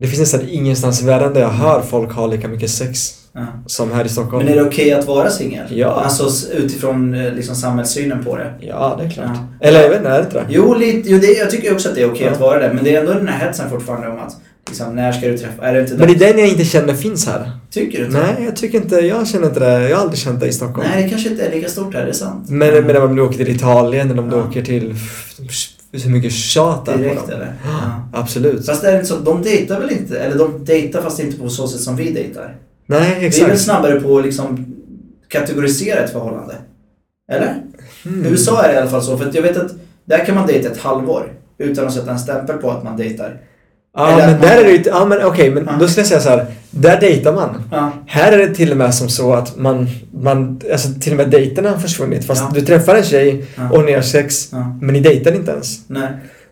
Det finns nästan ingenstans i världen där jag hör folk ha lika mycket sex Ja. som här i Stockholm. Men är det okej att vara singel? Ja. Alltså utifrån eh, liksom samhällssynen på det. Ja, det är klart. Ja. Eller jag vet inte, är det inte det? Jo, lite, jo det, jag tycker också att det är okej Ja. att vara det. Men det är ändå den här hetsen fortfarande om att Liksom, när ska du träffa? Är det inte Men det är den jag inte känner finns här. Tycker du inte? Nej, jag tycker inte, jag känner inte det. Jag har aldrig känt det i Stockholm. Nej, det kanske inte är lika stort här, det är sant. Men, men om du åker till Italien eller om du åker till så mycket tjat där på Direkt dem. eller? Ja. Absolut. Fast är det inte så, de dejtar väl inte? Eller de dejtar fast inte på så sätt som vi dejtar. Nej, Vi är väl exakt. snabbare på att liksom kategorisera ett förhållande. Eller? Mm. I USA är det i alla fall så, för jag vet att där kan man dejta ett halvår utan att sätta en stämpel på att man dejtar. Ja, Eller men man- där är det ja men okej, men Ja. då skulle jag säga så här. Där dejtar man. Ja. Här är det till och med som så att man, man alltså till och med dejterna har försvunnit. Fast Ja. du träffar en tjej och ni har sex, men ni dejtar inte ens. Nej,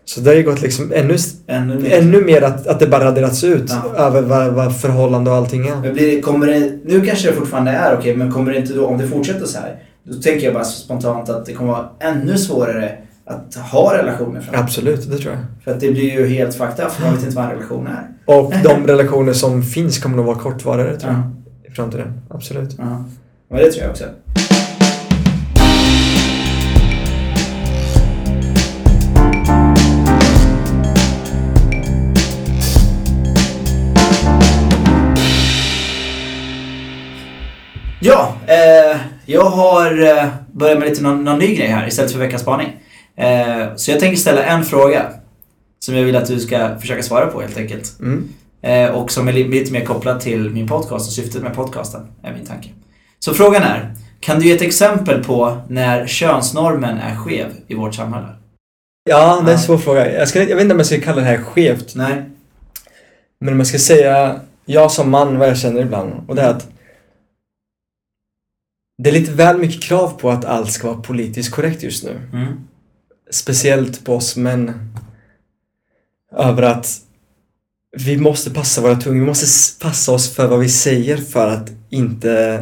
Så det har ju gått liksom ännu, ännu mer. ännu mer att, att det bara raderats ut Ja. över vad, vad förhållande och allting är. Men blir kommer det, nu kanske det fortfarande är okej, men kommer det inte då, om det fortsätter så här, då tänker jag bara spontant att det kommer vara ännu svårare att ha relationer framöver. Absolut, det tror jag. För att det blir ju helt up, för man vet inte vad en relation är. Och de relationer som finns kommer nog vara kortvarigare tror jag. Ja. I framtiden. Absolut. Ja. Men det tror jag också. Ja, eh, jag har eh, börjat med lite någon, någon ny grej här istället för veckans spaning. Eh, så jag tänker ställa en fråga som jag vill att du ska försöka svara på helt enkelt. Mm. Eh, och som är li- lite mer kopplad till min podcast och syftet med podcasten, är min tanke. Så frågan är, kan du ge ett exempel på när könsnormen är skev i vårt samhälle? Ja, det är en svår fråga. Jag, ska, jag vet inte om jag ska kalla det här skevt. Nej. Men om jag ska säga, jag som man, vad jag känner ibland. Och det är att det är lite väl mycket krav på att allt ska vara politiskt korrekt just nu. Mm. Speciellt på oss män. Över att vi måste passa våra tungor. Vi måste passa oss för vad vi säger för att inte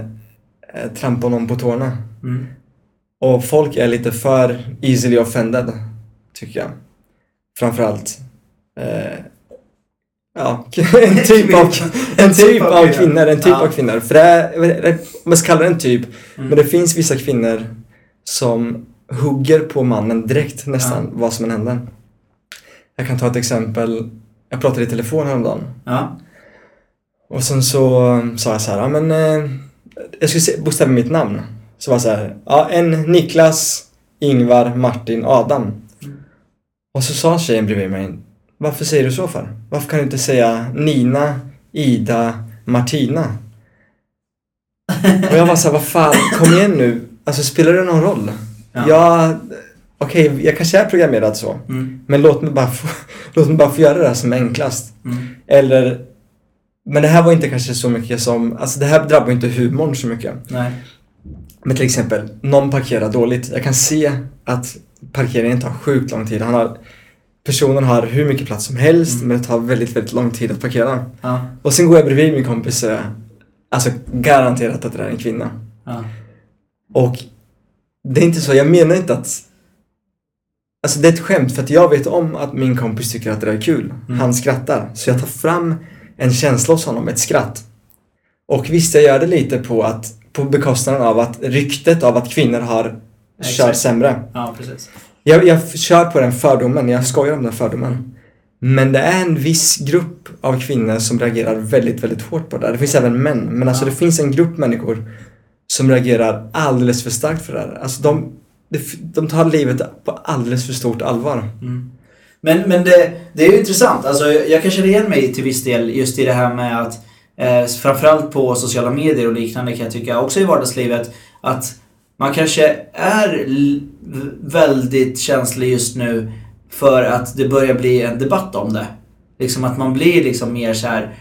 eh, trampa någon på tårna. Mm. Och folk är lite för easily offended, tycker jag. Framförallt. Eh, ja, en typ av, en typ av kvinnor. En typ Ja. av kvinnor. För det är, man ska kalla det en typ. Mm. Men det finns vissa kvinnor som hugger på mannen direkt nästan Ja. vad som än händer. Jag kan ta ett exempel. Jag pratade i telefon häromdagen. Ja. Och sen så sa jag så här, ja men eh, jag skulle bokstäva mitt namn. Så var så här, ja en Niklas, Ingvar, Martin, Adam. Mm. Och så sa tjejen bredvid mig, varför säger du så för? Varför kan du inte säga Nina, Ida, Martina? Och jag var så här, vad fan, kom igen nu. Alltså spelar det någon roll? Ja. Jag, okej, jag kanske är programmerad så. Mm. Men låt mig bara få, låt mig bara få göra det här som är enklast. Mm. Eller, men det här var inte kanske så mycket som, alltså det här drabbar inte humorn så mycket. Nej. Men till exempel, någon parkerar dåligt. Jag kan se att parkeringen tar sjukt lång tid. Han har, personen har hur mycket plats som helst Mm. men det tar väldigt, väldigt lång tid att parkera. Ja. Och sen går jag bredvid min kompis och säger, alltså garanterat att det där är en kvinna. Ja. Och det är inte så, jag menar inte att Alltså det är ett skämt för att jag vet om att min kompis tycker att det där är kul. Mm. Han skrattar. Så jag tar fram en känsla hos honom, ett skratt. Och visst, jag gör det lite på att på bekostnad av att ryktet av att kvinnor har Exakt. kör sämre. ja, precis. Jag, jag kör på den fördomen, jag skojar om den fördomen. Men det är en viss grupp av kvinnor som reagerar väldigt, väldigt hårt på det där. Det finns även män, men alltså det finns en grupp människor som reagerar alldeles för starkt för det här. Alltså de, de, de tar livet på alldeles för stort allvar. Mm. Men, men det, det är ju intressant. Alltså, jag kan känna igen mig till viss del just i det här med att eh, framförallt på sociala medier och liknande kan jag tycka, också i vardagslivet, att man kanske är väldigt känslig just nu för att det börjar bli en debatt om det. Liksom att man blir liksom mer så här.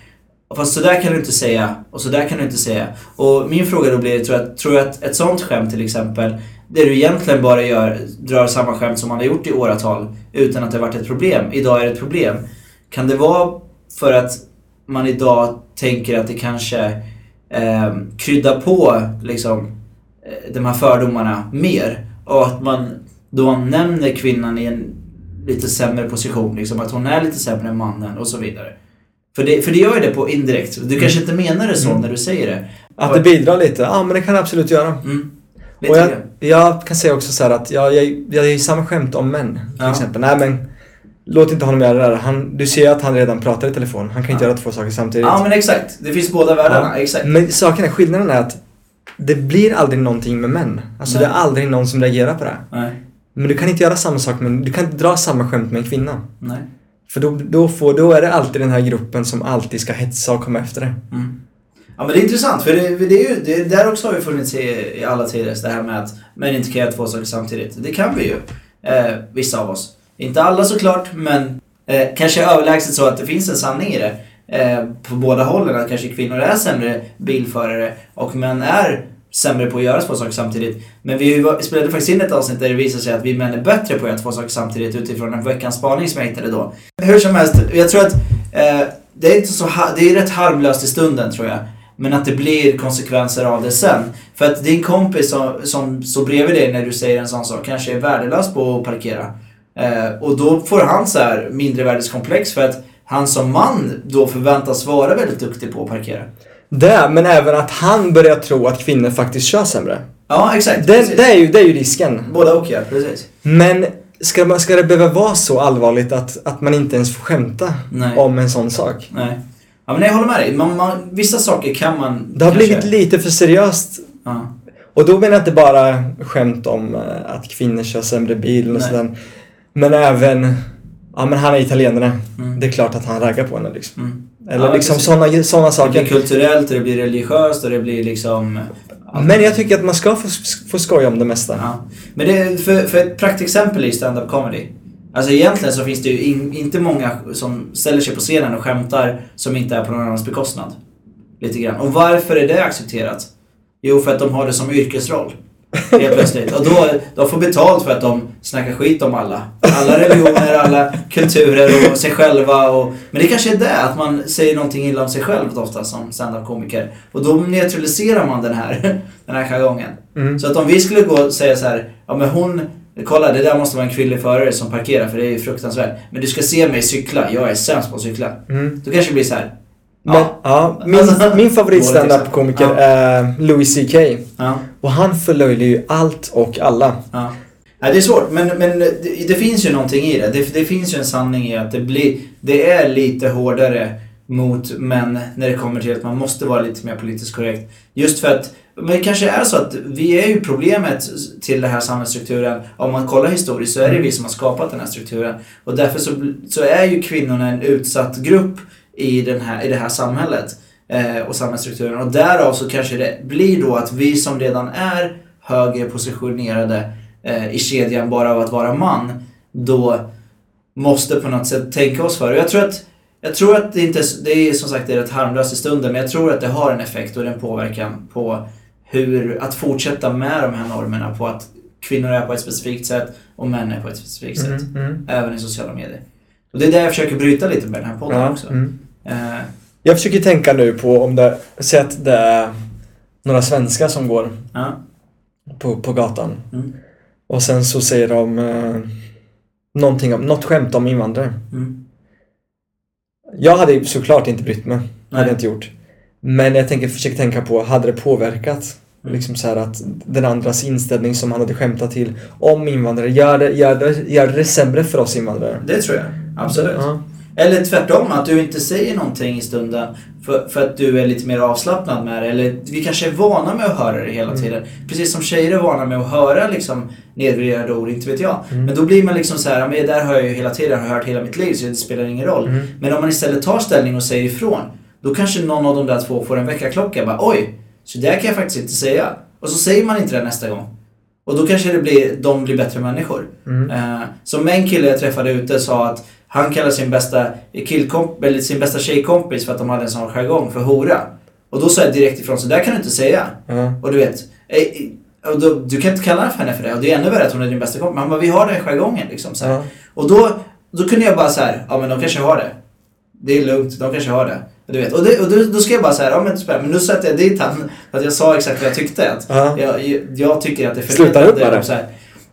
Fast så där kan du inte säga och så där kan du inte säga. Och min fråga då blir, tror jag, tror jag att ett sånt skämt till exempel, där du egentligen bara gör, drar samma skämt som man har gjort i åratal utan att det har varit ett problem. Idag är det ett problem. Kan det vara för att man idag tänker att det kanske eh, kryddar på liksom, de här fördomarna mer? Och att man då nämner kvinnan i en lite sämre position, liksom att hon är lite sämre än mannen och så vidare. För det, för det gör ju det på indirekt. Du kanske inte menar det så Mm. när du säger det. Att det bidrar lite? Ja, men det kan det absolut göra. Mm. Och jag, jag kan säga också så här att jag, jag, jag gör ju samma skämt om män. Till Ja. exempel. Nej men, låt inte honom göra det där. Han, du ser ju att han redan pratar i telefon. Han kan inte Ja. göra två saker samtidigt. Ja men exakt, det finns båda världarna, Ja. exakt. Men saken är, skillnaden är att det blir aldrig någonting med män. Alltså Nej. det är aldrig någon som reagerar på det. Nej, Men du kan inte göra samma sak med, du kan inte dra samma skämt med en kvinna. nej. För då, då, får, då är det alltid den här gruppen som alltid ska hetsa och komma efter det. Mm. Ja men det är intressant för det, det är ju, det, där också har ju funnits i, i alla tider det här med att män inte kan göra två saker samtidigt. Det kan vi ju. Eh, vissa av oss. Inte alla såklart men eh, kanske överlägset så att det finns en sanning i det. Eh, på båda hållen att kanske kvinnor är sämre bilförare och män är sämre på att göra två saker samtidigt. Men vi spelade faktiskt in ett avsnitt där det visade sig att vi män är bättre på att göra två saker samtidigt utifrån en veckans spaning som jag hittade då. Hur som helst, jag tror att eh, det är inte så det är rätt harmlöst i stunden tror jag. Men att det blir konsekvenser av det sen. För att din kompis som, som står bredvid dig när du säger en sån sak kanske är värdelös på att parkera. Eh, och då får han så här mindrevärdeskomplex för att han som man då förväntas vara väldigt duktig på att parkera. Det, men även att han börjar tro att kvinnor faktiskt kör sämre. Ja, exakt. Det, det, är, ju, det är ju risken. Båda och ja, precis. Men ska, man, ska det behöva vara så allvarligt att, att man inte ens får skämta Nej. om en sån sak? Nej. Ja men jag håller med dig. Man, man, vissa saker kan man Det har kanske- blivit lite för seriöst. Ja. Och då menar jag inte bara skämt om eh, att kvinnor kör sämre bil och sådär. Men även, ja men han är italienare. Mm. Det är klart att han raggar på henne liksom. Mm. Eller Ja, liksom sådana såna Det blir saker. kulturellt och det blir religiöst och det blir liksom... Men jag tycker att man ska få, få skoja om det mesta. Ja. Men det, för, för ett praktexempel i stand-up comedy. Alltså egentligen så finns det ju in, inte många som ställer sig på scenen och skämtar som inte är på någon annans bekostnad. Lite grann. Och varför är det accepterat? Jo, för att de har det som yrkesroll. Helt plötsligt. Och då, de får betalt för att de snackar skit om alla. Alla religioner, alla kulturer och sig själva. Och, men det kanske är det, att man säger någonting illa om sig själv ofta som stand-up-komiker. Och då neutraliserar man den här, den här jargongen. Mm. Så att om vi skulle gå och säga så här, ja men hon, kolla det där måste vara en kvinnlig förare som parkerar för det är ju fruktansvärt. Men du ska se mig cykla, jag är sämst på att cykla. Mm. Då kanske det blir så här. Men, Ja. ja, min, Alltså, min favorit exempel. standup-komiker Ja. är Louis CK. Ja, Och han förlöjligar ju allt och alla ja. Nej, det är svårt, men, men det, det finns ju någonting i det. det. Det finns ju en sanning i att det blir, det är lite hårdare mot män när det kommer till att man måste vara lite mer politiskt korrekt. Just för att, men det kanske är så att vi är ju problemet till den här samhällsstrukturen. Om man kollar historiskt så är det vi som har skapat den här strukturen. Och därför så, så är ju kvinnorna en utsatt grupp i, den här, i det här samhället eh, och samhällsstrukturen. Och därav så kanske det blir då att vi som redan är högre positionerade eh, i kedjan bara av att vara man, då måste på något sätt tänka oss för. Och jag tror att, jag tror att det inte, det är som sagt det är rätt harmlöst i stunden, men jag tror att det har en effekt och en påverkan på hur, att fortsätta med de här normerna på att kvinnor är på ett specifikt sätt och män är på ett specifikt sätt. Mm, mm. Även i sociala medier. Och det är det jag försöker bryta lite med den här podden Ja, också. mm. Eh, Jag försöker tänka nu på om det, säg att det är några svenskar som går ja. på, på gatan. Mm. Och sen så säger de eh, någonting om, något skämt om invandrare. Mm. Jag hade såklart inte brytt mig. Hade Nej. jag inte gjort. Men jag tänker, försöker tänka på, hade det påverkat? Mm. Liksom så att den andras inställning som han hade skämtat till om invandrare, gör det, gör det, gör det sämre för oss invandrare? Det tror jag. Absolut. Ja. Eller tvärtom, att du inte säger någonting i stunden för, för att du är lite mer avslappnad med det. Eller vi kanske är vana med att höra det hela Mm. tiden. Precis som tjejer är vana med att höra liksom nedvärderade ord, inte vet jag. Mm. Men då blir man liksom så här, "Ja, men det där har jag ju hela tiden har hört hela mitt liv så det spelar ingen roll. Mm. Men om man istället tar ställning och säger ifrån, då kanske någon av de där två får en väckarklocka. Bara, Oj, så där kan jag faktiskt inte säga. Och så säger man inte det nästa gång. Och då kanske det blir, de blir bättre människor. Mm. Eh, som en kille jag träffade ute sa att han kallar sin bästa killkomp eller sin bästa tjejkompis för att de hade en sån jargong för hora. Och då sa jag direkt ifrån, så där kan du inte säga. Ja. Och du vet, eh, och då, du kan inte kalla henne för det. Och det är ännu värre att hon är din bästa kompis. Han bara, vi har den jargongen liksom. Så. Ja. Och då, då kunde jag bara så här, ja men de kanske har det. Det är lugnt, de kanske har det. Du vet. Och, det, och då, då ska jag bara så här, ja men, spela. men nu satte jag dit han, att jag sa exakt vad jag tyckte. Att Ja. jag, jag tycker att det är för Sluta upp med det.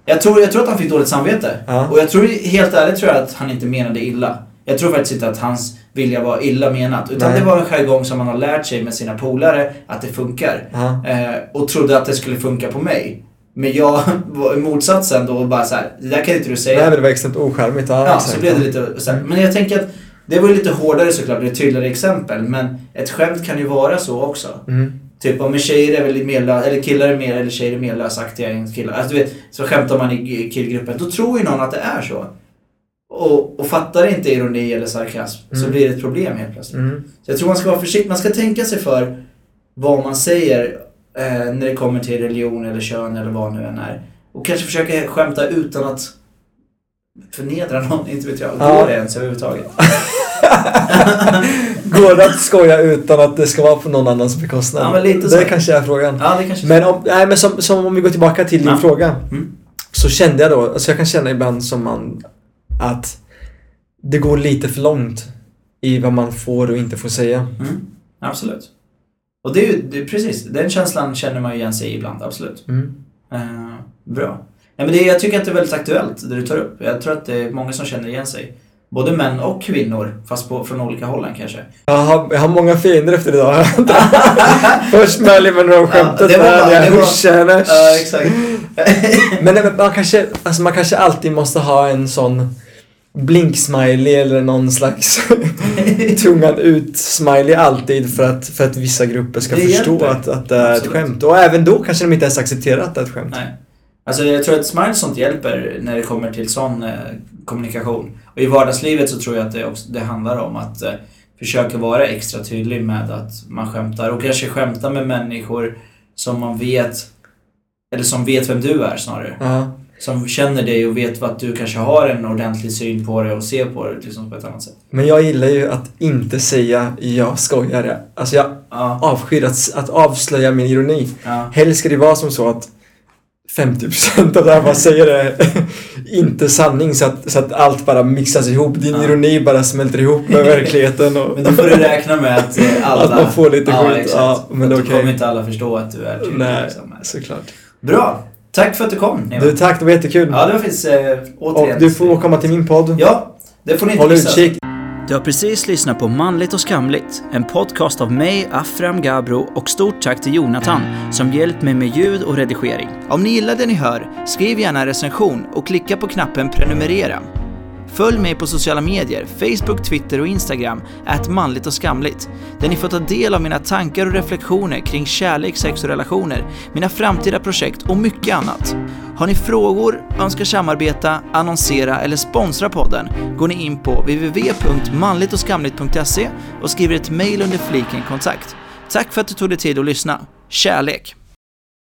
Jag tror, jag tror att han fick dåligt samvete. Ja. Och jag tror, helt ärligt tror jag att han inte menade illa. Jag tror faktiskt inte att hans vilja var illa menat. Utan Nej. det var en jargong som han har lärt sig med sina polare att det funkar. Ja. Eh, och trodde att det skulle funka på mig. Men jag var motsatsen då och bara så här, det där kan inte du säga. Nej men det var extremt ocharmigt. Ja, Ja, så blev det lite så här. Men jag tänker att det var ju lite hårdare såklart, det är ett tydligare exempel. Men ett skämt kan ju vara så också. Mm. Typ om tjejer är väl mer lös, eller killar är mer, eller tjejer är mer lösaktiga än killar. Alltså du vet, så skämtar man i killgruppen. Då tror ju någon att det är så. Och, och fattar inte ironi eller sarkasm så Mm. blir det ett problem helt plötsligt. Mm. Så jag tror man ska vara försiktig. Man ska tänka sig för vad man säger eh, när det kommer till religion eller kön eller vad nu än är. Och kanske försöka skämta utan att förnedra någon, inte vet jag. Går Ja. det ens överhuvudtaget? Går det att skoja utan att det ska vara på någon annans bekostnad? Ja, men lite det så. kanske är frågan. Ja, det kanske Men, om, nej, men som, som om vi går tillbaka till din Ja. fråga. Mm. Så kände jag då, alltså jag kan känna ibland som man att det går lite för långt i vad man får och inte får säga. Mm, absolut. Och det är ju det precis, den känslan känner man ju igen sig i ibland, absolut. Mm. Eh, bra. Nej, men det, jag tycker att det är väldigt aktuellt, det du tar upp. Jag tror att det är många som känner igen sig. Både män och kvinnor, fast på, från olika hållen kanske. Jag har, jag har många fiender efter idag. Först Marilyn Monroe-skämtet Ja, jag henne. Ja, exakt. Men nej, man kanske, alltså man kanske alltid måste ha en sån blink-smiley eller någon slags tungan ut-smiley alltid för att, för att vissa grupper ska Det förstå hjälper. att, att det är ett Absolut. skämt. Och även då kanske de inte ens accepterar att det är ett skämt. Nej. Alltså jag tror att smile sånt hjälper när det kommer till sån eh, kommunikation. Och i vardagslivet så tror jag att det, också, det handlar om att eh, försöka vara extra tydlig med att man skämtar. Och kanske skämta med människor som man vet, eller som vet vem du är snarare. Ja. Som känner dig och vet att du kanske har en ordentlig syn på det och ser på det liksom på ett annat sätt. Men jag gillar ju att inte säga jag skojar. Alltså jag Ja, avskyr att, att avslöja min ironi. ja. Helst ska det vara som så att 50% av det här man säger är inte sanning så att, så att allt bara mixas ihop. Din Ja. ironi bara smälter ihop med verkligheten. Och Men då får du räkna med att alla... Att man får lite ja, skit. Ja, men. Då kommer inte alla förstå att du är tydlig. Nej, Liksom. såklart. Bra! Tack för att du kom, Neva. Du, tack, det var jättekul. Ja, det faktiskt eh, återigen... och du får komma till min podd. Ja, det får ni inte Håll missa. utkik. Du har precis lyssnat på Manligt och skamligt, en podcast av mig, Afram Gabro och stort tack till Jonathan som hjälpt mig med ljud och redigering. Om ni gillar det ni hör, skriv gärna en recension och klicka på knappen prenumerera. Följ mig på sociala medier, Facebook, Twitter och Instagram, att manligt och skamligt, där ni får ta del av mina tankar och reflektioner kring kärlek, sex och relationer, mina framtida projekt och mycket annat. Har ni frågor, önskar samarbeta, annonsera eller sponsra podden går ni in på www.manligtochskamligt.se och skriver ett mejl under fliken kontakt. Tack för att du tog dig tid att lyssna. Kärlek!